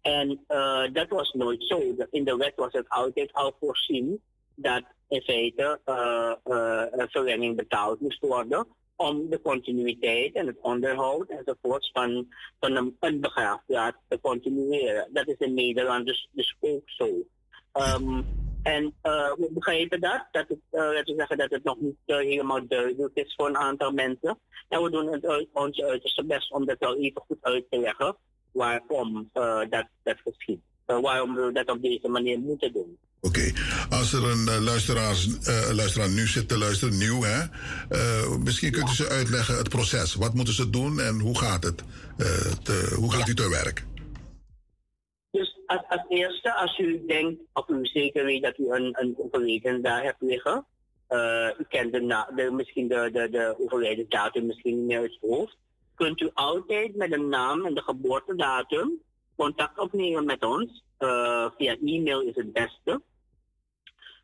R: En uh, dat was nooit zo. In de wet was het altijd al voorzien dat in feite uh, verlenging betaald moest worden om de continuïteit en het onderhoud enzovoorts van, van een, een begraafplaats te continueren. Dat is in Nederland dus, dus ook zo. Um, en uh, we begrijpen dat, dat het, uh, we zeggen dat het nog niet uh, helemaal duidelijk is voor een aantal mensen. En we doen het ons uiterste best om dat wel even goed uit te leggen waarom dat, dat geschiet. waarom we dat op deze manier moeten doen.
I: Oké, okay. als er een luisteraar, luisteraar nu zit te luisteren, nieuw hè, misschien kunt u ze uitleggen het proces. Wat moeten ze doen en hoe gaat het? Te, hoe gaat ja. u te werk?
R: Als, eerste, als u denkt, of u zeker weet dat u een, een overleden daar hebt liggen, uh, u kent de, de, misschien de, de, de overleden datum misschien meer het hoofd, kunt u altijd met de naam en de geboortedatum contact opnemen met ons. Uh, via e-mail is het beste.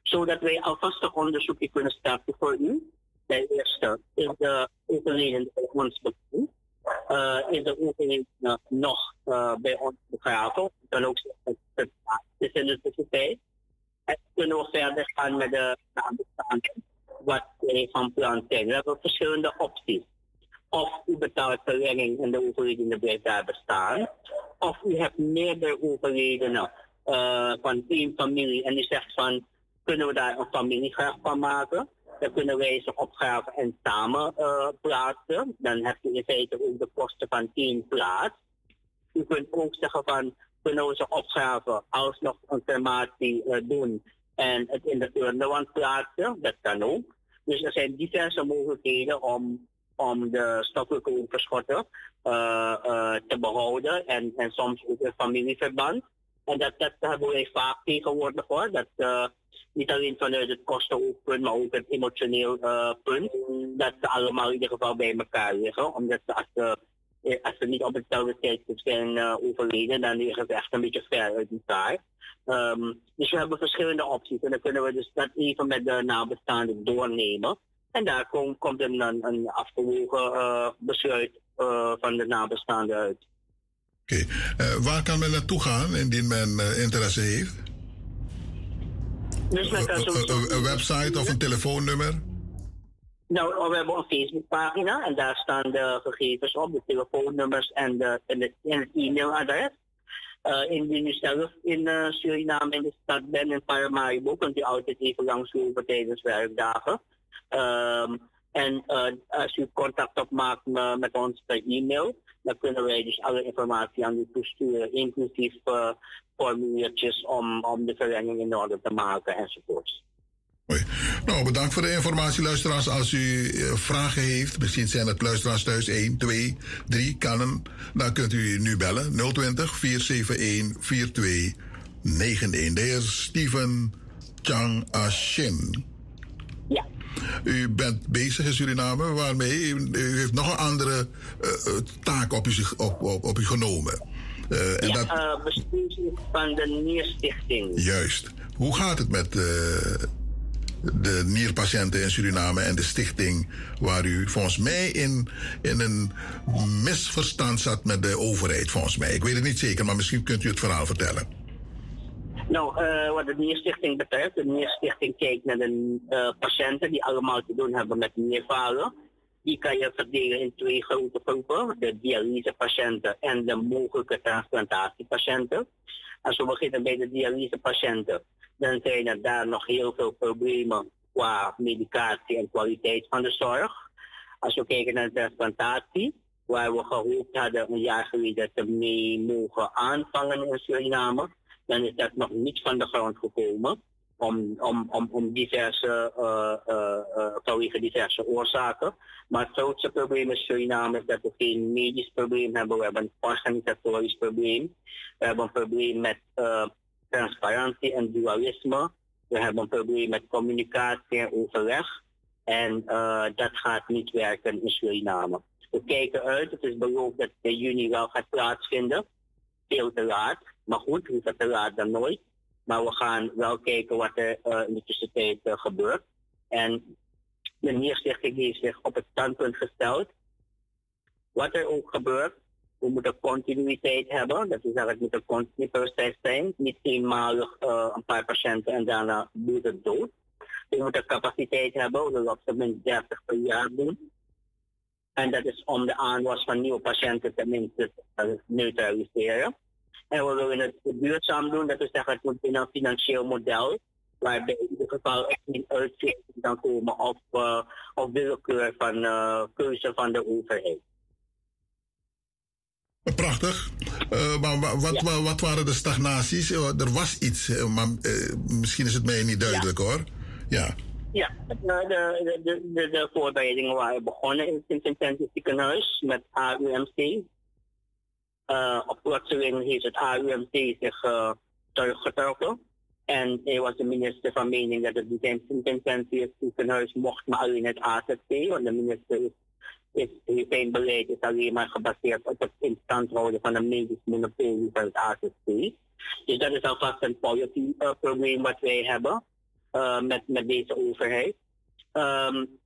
R: Zodat wij alvast een onderzoekje kunnen starten voor u. Ten eerste is de overleden ons bekend is de overheid uh, nog uh, bij ons begraven. Dan ook het, het in de tussentijd. En kunnen we verder gaan met de nabestaanden wat wij van plan zijn. We hebben verschillende opties. Of u betaalt verlenging en de overledene blijft daar bestaan. Of u hebt meerdere overledenen uh, van één familie en u zegt van kunnen we daar een familiegraaf van maken. Dan kunnen wij ze opgraven en samen uh, plaatsen. Dan hebt u in feite ook de kosten van één plaats. U kunt ook zeggen van, kunnen we ze opgraven, alsnog een crematie uh, doen en het in de urnewand plaatsen. Dat kan ook. Dus er zijn diverse mogelijkheden om, om de stoffelijke overschotten uh, uh, te behouden en, en soms ook een familieverband. En dat, dat hebben wij vaak tegenwoordig hoor. Dat, uh, niet alleen vanuit het kostenoogpunt, maar ook het emotioneel uh, punt. Dat ze allemaal in ieder geval bij elkaar liggen. Omdat ze als ze, als ze niet op hetzelfde tijdstip zijn overleden, dan liggen ze echt een beetje ver uit elkaar. Um, dus we hebben verschillende opties. En dan kunnen we dus dat even met de nabestaanden doornemen. En daar kom, komt een, een, een afgewogen besluit van de nabestaanden uit.
I: Oké, okay. waar kan men naartoe gaan indien men interesse heeft?
R: Dus
I: een, een website of een telefoonnummer?
R: Nou, we hebben een Facebookpagina en daar staan de gegevens op, de telefoonnummers en, de, en, de, en het e-mailadres. Uh, indien u zelf in uh, Suriname in de stad bent, in Paramaribo, kunt u altijd even langslopen tijdens werkdagen. Um, en uh, als u contact opmaakt met ons per e-mail, dan kunnen wij dus alle informatie aan u toesturen, inclusief formuliertjes om, om de verlenging in orde te maken enzovoorts.
I: Hoi. Nou, bedankt voor de informatie, luisteraars. Als u uh, vragen heeft, misschien zijn het luisteraars thuis 1, 2, 3, kan hem, dan kunt u nu bellen. 020 471 4291. De heer Steven Chang Ashin. U bent bezig in Suriname, waarmee u, u heeft nog een andere uh, taak op u, op, op, op u genomen.
R: Uh, en ja, dat... uh, bestuurslid van de Nierstichting.
I: Juist. Hoe gaat het met, de nierpatiënten in Suriname en de stichting waar u volgens mij in, in een misverstand zat met de overheid, volgens mij. Ik weet het niet zeker, maar misschien kunt u het verhaal vertellen.
R: Nou, uh, wat de Nierstichting betreft, de Nierstichting kijkt naar de uh, patiënten die allemaal te doen hebben met nierfalen. Die kan je verdelen in twee grote groepen, de dialysepatiënten en de mogelijke transplantatiepatiënten. Als we beginnen bij de dialysepatiënten, dan zijn er daar nog heel veel problemen qua medicatie en kwaliteit van de zorg. Als we kijken naar de transplantatie, waar we gehoopt hadden een jaar geleden te mee mogen aanvangen in Suriname, dan is dat nog niet van de grond gekomen. Om, om, om, om diverse, uh, vanwege diverse oorzaken. Maar het grootste probleem in Suriname is dat we geen medisch probleem hebben. We hebben een organisatorisch probleem. We hebben een probleem met transparantie en dualisme. We hebben een probleem met communicatie en overleg. En dat gaat niet werken in Suriname. We kijken uit. Het is beloofd dat in juni wel gaat plaatsvinden. Veel te laat. Maar goed, liever te laat dan nooit. Maar we gaan wel kijken wat er uh, in de tussentijd uh, gebeurt. En de Nierstichting heeft zich op het standpunt gesteld. Wat er ook gebeurt, we moeten continuïteit hebben. Dat is eigenlijk moet een continu proces zijn. Niet eenmalig uh, een paar patiënten en daarna doet het dood. We moeten capaciteit hebben. We willen op zijn 30 per jaar doen. En dat is om de aanwas van nieuwe patiënten tenminste te neutraliseren. En we willen het duurzaam doen. Dat we zeggen, het moet in een financieel model. Waarbij in ieder geval echt niet uitzicht kan komen op, uh, op willekeur van uh, keuze van de overheid.
I: Prachtig. Uh, maar wat, ja. wat, waren de stagnaties? Er was iets, maar misschien is het mij niet duidelijk ja. hoor. Ja.
R: Ja, de, de, de, de, voorbereidingen waren begonnen in het ziekenhuis met AUMC, op plotseling heeft het AUMT zich teruggetrokken. En hij was de minister van mening dat het intensief ziekenhuis mocht, maar alleen het AZC. Want de minister is, is, zijn beleid is alleen maar gebaseerd op het instand houden van een medisch monopolie van het AZC. Dus dat is alvast een policy uh, probleem wat wij hebben met, met deze overheid.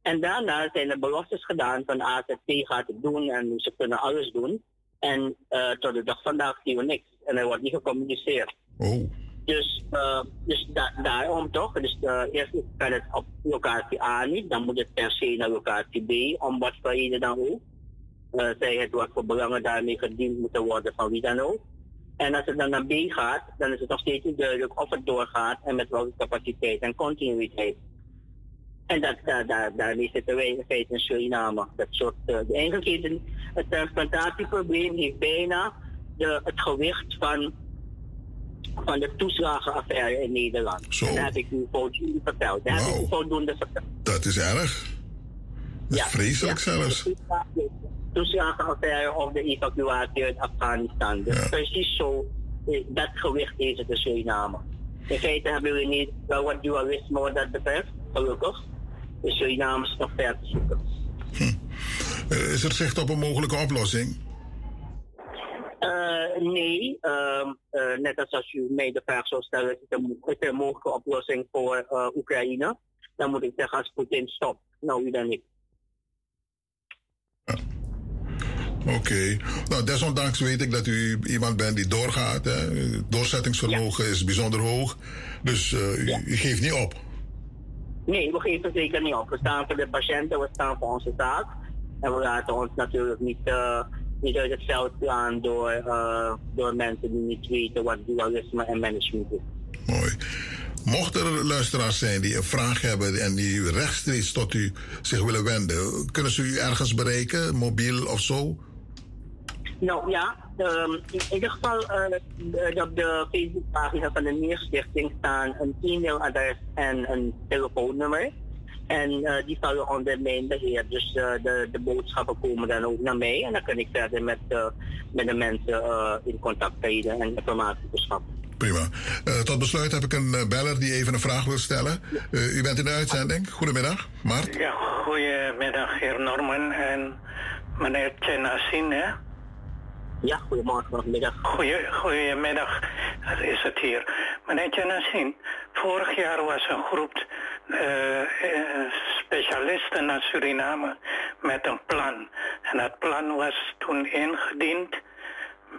R: En daarna zijn er beloftes gedaan van AZC gaat het doen en ze kunnen alles doen. En uh, tot de dag vandaag zien we niks. En er wordt niet gecommuniceerd.
I: Oh.
R: Dus, uh, dus da daarom toch. Dus uh, eerst kan het op locatie A niet. Dan moet het per se naar locatie B. Om wat voor reden dan ook. Uh, zij het wat voor belangen daarmee gediend moeten worden van wie dan ook. En als het dan naar B gaat, dan is het nog steeds niet duidelijk of het doorgaat en met welke capaciteit en continuïteit. En dat, daar, daar, daarmee zitten wij in Suriname. Dat soort, uh, eigenlijk heeft een, het transplantatieprobleem heeft bijna de, het gewicht van, van de toeslagenaffaire in Nederland.
I: Zo.
R: Dat heb ik u voldoende verteld. Dat wow. heb ik u voldoende verteld.
I: Dat is erg. Dat is ja, vreselijk ja, zelfs.
R: De toeslagenaffaire of de evacuatie uit Afghanistan. Dus ja. precies zo, dat gewicht heeft het in Suriname. In feite hebben we niet wel wat dualisme wat dat betreft, gelukkig. De nog ver te zoeken.
I: Hm. Uh, is er zicht op een mogelijke oplossing?
R: Uh, nee, uh, net als als u mij de vraag zou stellen, is er, is een mogelijke oplossing voor Oekraïne? Dan moet ik zeggen, als Poetin stopt, nou u dan niet.
I: Oké. Okay. Nou, desondanks weet ik dat u iemand bent die doorgaat. Hè? Doorzettingsvermogen ja. is bijzonder hoog. Dus u, ja. u geeft niet op.
R: Nee, we geven zeker niet op. We staan voor de patiënten, we staan voor onze zaak. En we laten ons natuurlijk niet, uh, niet uit het veld slaan door, uh, door mensen die niet weten wat dualisme en management is.
I: Mooi. Mocht er luisteraars zijn die een vraag hebben en die rechtstreeks tot u zich willen wenden, kunnen ze u ergens bereiken, mobiel of zo?
R: Nou ja, um, in ieder geval uh, op de Facebookpagina van de Neerstichting staan een e-mailadres en een telefoonnummer. En uh, die vallen onder mijn beheer. Dus uh, de, de boodschappen komen dan ook naar mij. En dan kan ik verder met, uh, met de mensen in contact treden en informatie verschaffen.
I: Prima. tot besluit heb ik een beller die even een vraag wil stellen. u bent in de uitzending. Goedemiddag, Mart.
S: Ja, goedemiddag, heer Norman en meneer Chenasin, hè?
R: Ja, goedemorgen, goedemiddag.
S: Goeie, goedemiddag, dat is het hier. Meneer Chenasin, vorig jaar was een groep uh, specialisten naar Suriname met een plan. En dat plan was toen ingediend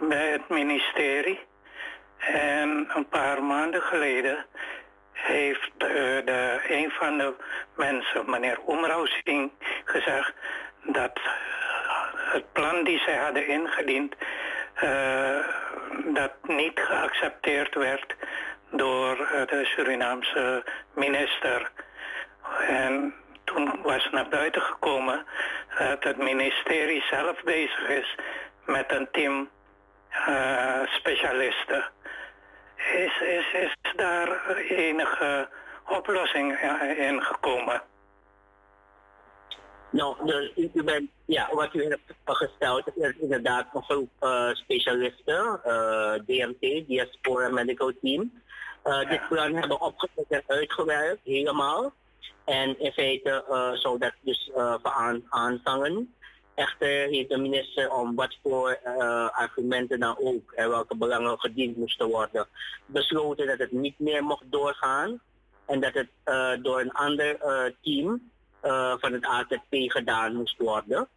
S: bij het ministerie. En een paar maanden geleden heeft uh, de, een van de mensen, meneer Omrausing, gezegd dat het plan die zij hadden ingediend, uh, dat niet geaccepteerd werd door de Surinaamse minister. En toen was naar buiten gekomen dat het ministerie zelf bezig is met een team uh, specialisten. Is, is, is daar enige oplossing in gekomen?
R: Nou, dus u bent, ja, wat u hebt gesteld is inderdaad een groep uh, specialisten, uh, DMT, Diaspora Medical Team. Uh, dit plan hebben opgezet en uitgewerkt, helemaal. En in feite zou dat dus aan, aanvangen. Echter heeft de minister om wat voor argumenten dan ook en welke belangen gediend moesten worden, besloten dat het niet meer mocht doorgaan. En dat het door een ander team uh, van het AZP gedaan moest worden.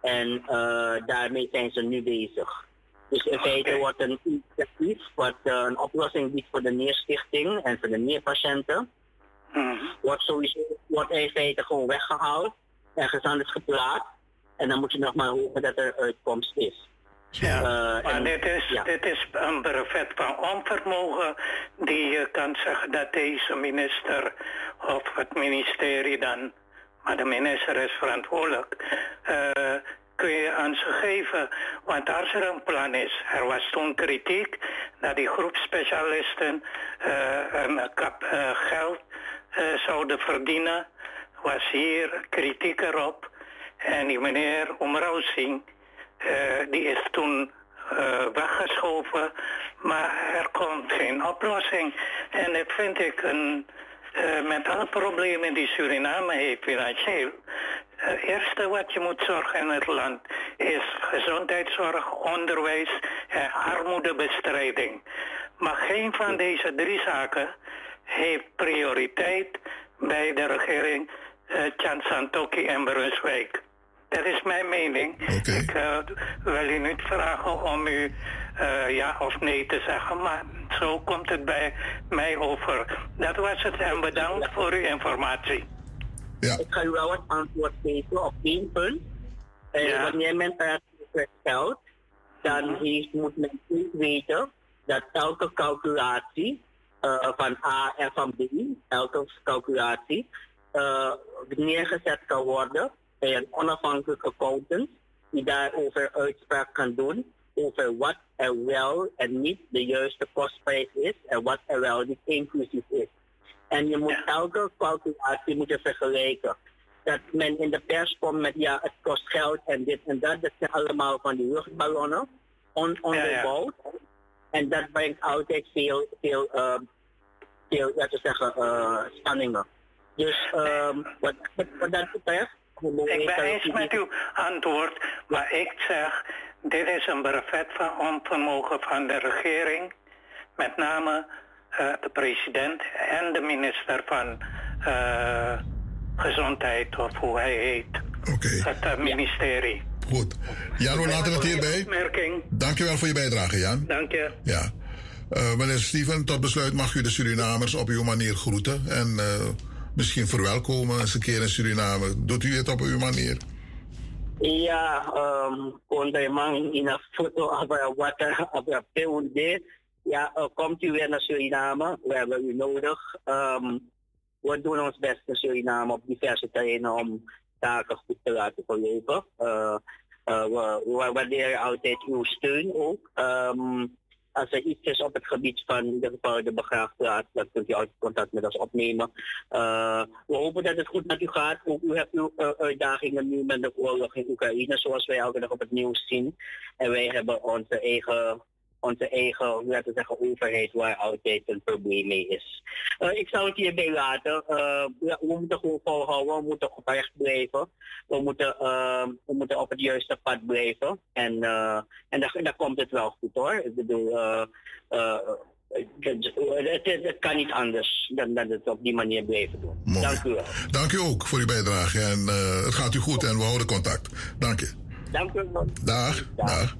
R: En uh, daarmee zijn ze nu bezig. Dus in feite wordt een initiatief wat uh, een oplossing biedt voor de neerstichting en voor de neerpatiënten. Mm. Wordt sowieso wordt in feite gewoon weggehaald, ergens anders geplaatst. En dan moet je nog maar hopen dat er uitkomst is.
S: Ja, uh, maar en, dit, is, ja. dit is een brevet van onvermogen die je kan zeggen dat deze minister of het ministerie dan maar de minister is verantwoordelijk, uh, kun je aan ze geven. Want als er een plan is, er was toen kritiek dat die groep specialisten uh, een kap uh, geld zouden verdienen, was hier kritiek erop. En die meneer Omrausing, die is toen weggeschoven, maar er komt geen oplossing. En dat vind ik een, uh, met alle problemen die Suriname heeft financieel. Het eerste wat je moet zorgen in het land is gezondheidszorg, onderwijs en armoedebestrijding. Maar geen van deze drie zaken heeft prioriteit bij de regering uh, Chan Santoki en Brunswijk. Dat is mijn mening. Ik uh, wil u niet vragen om u uh, ja of nee te zeggen, maar zo komt het bij mij over. Dat was het en bedankt voor uw informatie.
R: Ja. Ik ga u wel wat antwoord geven op één punt. Uh, ja. Wanneer men het stelt, dan mhm. heeft, moet men weten dat elke calculatie uh, van A en van B, elke calculatie, uh, neergezet kan worden bij een onafhankelijke accountant die daarover uitspraak kan doen over wat er wel en niet de juiste kostprijs is en wat er wel niet inclusief is. En je moet elke calculatie moeten vergelijken. Dat men in de pers komt met ja, het kost geld en dit en dat. Dat zijn allemaal van die luchtballonnen, on, onderbouwd. Ja, ja. En dat brengt altijd veel, veel, uh, veel laten we zeggen, uh, spanningen. Dus um, wat, wat dat betreft...
S: Ik ben eens met uw antwoord, maar ik zeg dit is een brevet van onvermogen van de regering, met name uh, de president en de minister van uh, Gezondheid, of hoe hij heet.
I: Okay.
S: Het uh, ministerie.
I: Goed. Jan, we laten het hierbij. Dankjewel voor je bijdrage, Jan.
S: Dank je.
I: Ja. meneer Steven, tot besluit mag u de Surinamers op uw manier groeten en misschien verwelkomen eens een keer in Suriname. Doet u het op uw manier?
R: Ja, um, kon man in een foto over wat er POD. Ja, uh, komt u weer naar Suriname. We hebben u nodig. Um, we doen ons best in Suriname op diverse terreinen om taken goed te laten verlopen. Uh, uh, we, we waarderen altijd uw steun ook. Um, als er iets is op het gebied van in ieder geval de begraafplaats, dan kunt u altijd contact met ons opnemen. Uh, we hopen dat het goed met u gaat. Ook u hebt uw uh, uitdagingen nu met de oorlog in Oekraïne, zoals wij elke dag op het nieuws zien. En wij hebben onze eigen onze eigen, laten we zeggen, overheid waar altijd een probleem mee is. Uh, ik zou het hierbij laten. Uh, we moeten gewoon volhouden, we moeten oprecht blijven. We moeten, uh, we moeten op het juiste pad blijven. En, en dan, dan komt het wel goed hoor. Ik bedoel, het, het, kan niet anders dan dat het op die manier blijven doen.
I: Mooi.
R: Dank u wel.
I: Dank u ook voor uw bijdrage. En het gaat u goed en we houden contact. Dank je.
R: Dank u wel.
I: Dag, dag.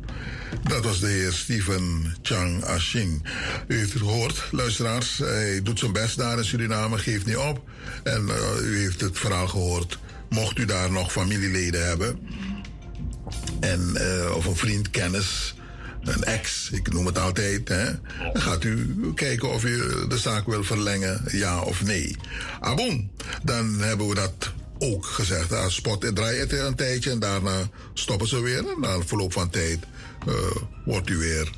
I: Dat was de heer Steven Chang Ashing. U heeft het gehoord, luisteraars. Hij doet zijn best daar in Suriname, geeft niet op. En uh, u heeft het verhaal gehoord. Mocht u daar nog familieleden hebben... En, uh, of een vriend, kennis een ex, ik noem het altijd. Hè? Dan gaat u kijken of u de zaak wil verlengen, ja of nee. Abon, dan hebben we dat ook gezegd. Dan spot draait het een tijdje en daarna stoppen ze weer. En na verloop van tijd uh, wordt u weer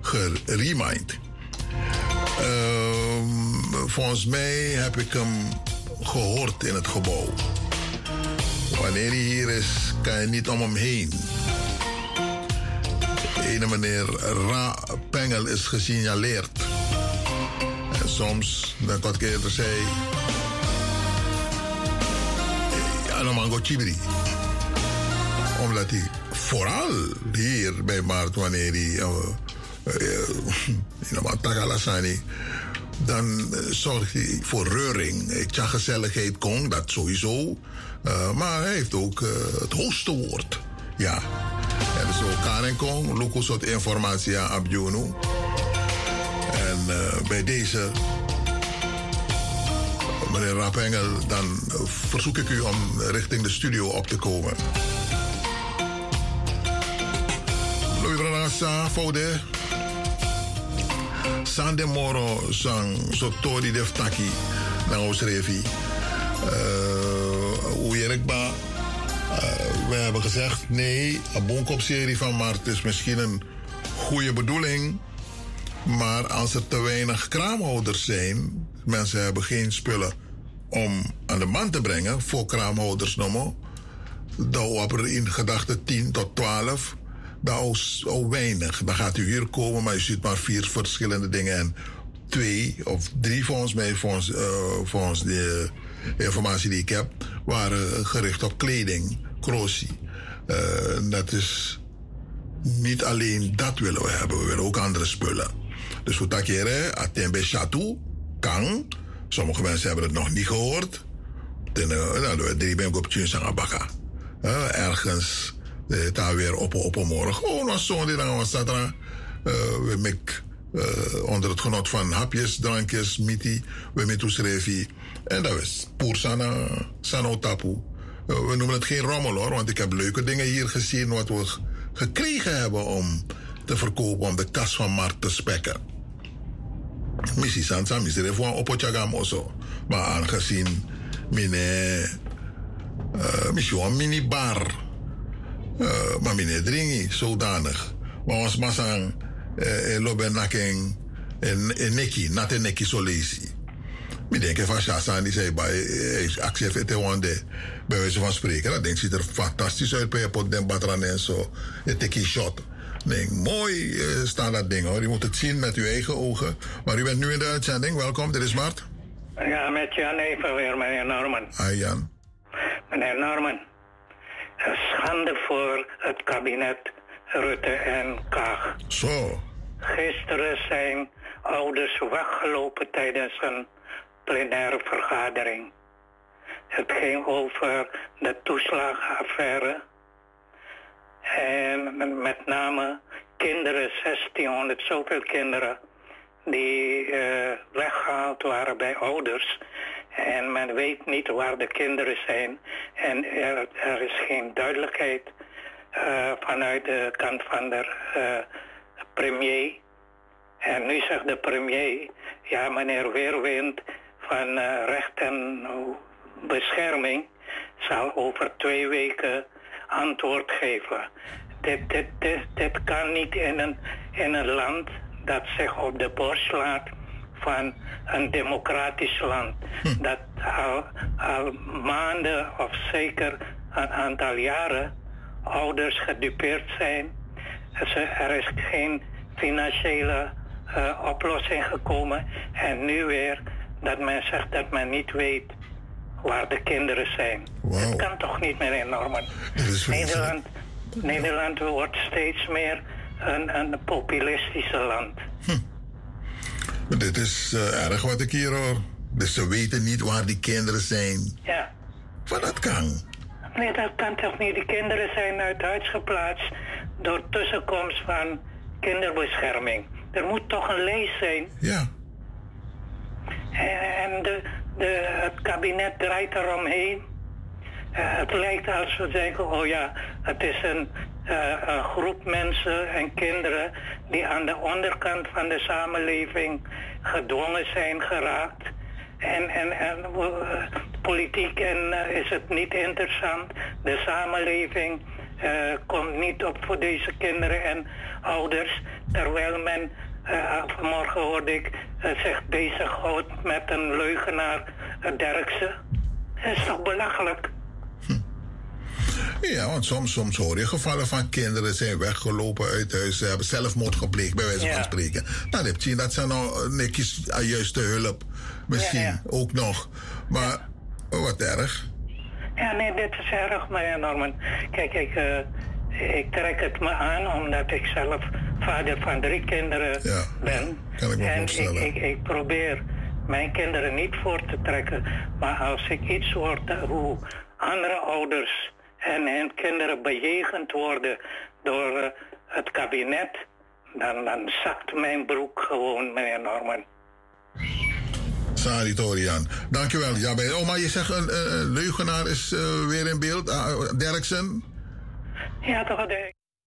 I: geremind. Uh, volgens mij heb ik hem gehoord in het gebouw. Wanneer hij hier is, kan je niet om hem heen ene meneer Ra Pengel is gesignaleerd. En soms, dan wat ik eerder zei, Anomango Chibri. Omdat hij vooral hier bij Maart, wanneer hij in Tagalasani, dan zorgt hij voor reuring. Ik zag gezelligheid kon, dat sowieso. Uh, maar hij heeft ook uh, het hoogste woord. Ja. En zo Karen Kong, Luko soort informatie aan Abjunu. En uh, bij deze, meneer Rapengel, dan verzoek ik u om richting de studio op te komen. Louis Branasa, Fode. Sande Moro, sang Sotori Deftaki, Nangos Revi. Oeyerekba. Uh, we hebben gezegd: nee, een bonkopserie van Mart is misschien een goede bedoeling. Maar als er te weinig kraamhouders zijn, mensen hebben geen spullen om aan de man te brengen voor kraamhouders noemen. Dan hebben er in gedachte 10 tot 12. Dat is al weinig. Dan gaat u hier komen, maar u ziet maar vier verschillende dingen. En twee of drie volgens mij, volgens, uh, volgens de informatie die ik heb, waren gericht op kleding, crossie. Uh, dat is niet alleen dat willen we hebben, we willen ook andere spullen. Dus we takeren, atembe chatu, kan. Sommige mensen hebben het nog niet gehoord. Dan we drie ben ik op Tjunsangabaka. Uh, ergens, uh, daar weer op, op morgen. Gewoon was zo'n die dan was satra. We mek onder het genot van hapjes, drankjes, miti, we met revi. En dat is poer sana, sano tapu. Uh, we noemen het geen rommel hoor, want ik heb leuke dingen hier gezien wat we gekregen hebben om te verkopen, om de kas van markt te spekken. Missie Sansa, missie Refuan Opochagam oso. Maar aangezien mine, uh, missie een minibar, uh, maar mine dringi, zodanig. Maar ons masang, eh, eh, lobe naking en, en neki, nate neki solesi. Ik denk van Shasa die zei bij actie het wande bij wijze van spreken. Dat denk ziet er fantastisch uit bij pot den batran en zo. Het teki shot. Nee, mooi uh, staat dat ding hoor. Je moet het zien met uw eigen ogen. Maar u bent nu in de uitzending. Welkom, dit is Mart.
S: Ja, met Jan even weer, meneer Norman.
I: Hi Jan.
S: Meneer Norman, een schande voor het kabinet Rutte en Kaag.
I: Zo.
S: Gisteren zijn ouders weggelopen tijdens een plenaire vergadering. Het ging over de toeslagenaffaire. En met name kinderen, 1600, zoveel kinderen, die uh, weggehaald waren bij ouders. En men weet niet waar de kinderen zijn. En er, er is geen duidelijkheid uh, vanuit de kant van de uh, premier. En nu zegt de premier, ja meneer Weerwind van recht en bescherming zal over twee weken antwoord geven. Dit, dit, dit, dit kan niet in een, in een land dat zich op de borst slaat van een democratisch land. Hm. Dat al, al maanden of zeker een aantal jaren ouders gedupeerd zijn. Er is geen financiële uh, oplossing gekomen. En nu weer dat men zegt dat men niet weet waar de kinderen zijn.
I: Wow.
S: Dat kan toch niet meer in Norman. Nederland, Nederland wordt steeds meer een, een populistische land.
I: Hm. Maar dit is uh, erg wat ik hier hoor. Dus ze weten niet waar die kinderen zijn.
S: Ja.
I: Wat dat kan?
S: Nee, dat kan toch niet. Die kinderen zijn uit huis geplaatst door tussenkomst van kinderbescherming. Er moet toch een lees zijn.
I: Ja.
S: En de, de, het kabinet draait eromheen. Uh, het lijkt als we zeggen, oh ja, het is een, uh, een groep mensen en kinderen die aan de onderkant van de samenleving gedwongen zijn geraakt. En, en, en politiek en, is het niet interessant. De samenleving komt niet op voor deze kinderen en ouders. Terwijl men, vanmorgen hoorde ik, zich bezighoudt met een leugenaar, Derksen. Dat is toch belachelijk?
I: Ja, want soms, soms hoor je gevallen van kinderen zijn weggelopen uit huis, hebben zelfmoord gepleegd, bij wijze van spreken. Dan heb je dat zijn nou netjes juiste hulp. Misschien ook nog. Maar wat erg.
S: Ja, nee, dit is erg, maar Norman. Kijk, ik, uh, ik trek het me aan omdat ik zelf vader van drie kinderen ben.
I: Kan ik me
S: en. Ik, ik, ik probeer mijn kinderen niet voor te trekken. Maar als ik iets hoor hoe andere ouders en hun kinderen bejegend worden door uh, het kabinet, dan, dan zakt mijn broek gewoon, meneer Norman.
I: Sari Torian. Dankjewel. Ja, bij, oh, maar je zegt een, een leugenaar is uh, weer in beeld. Uh, Derksen?
S: Ja, toch. De...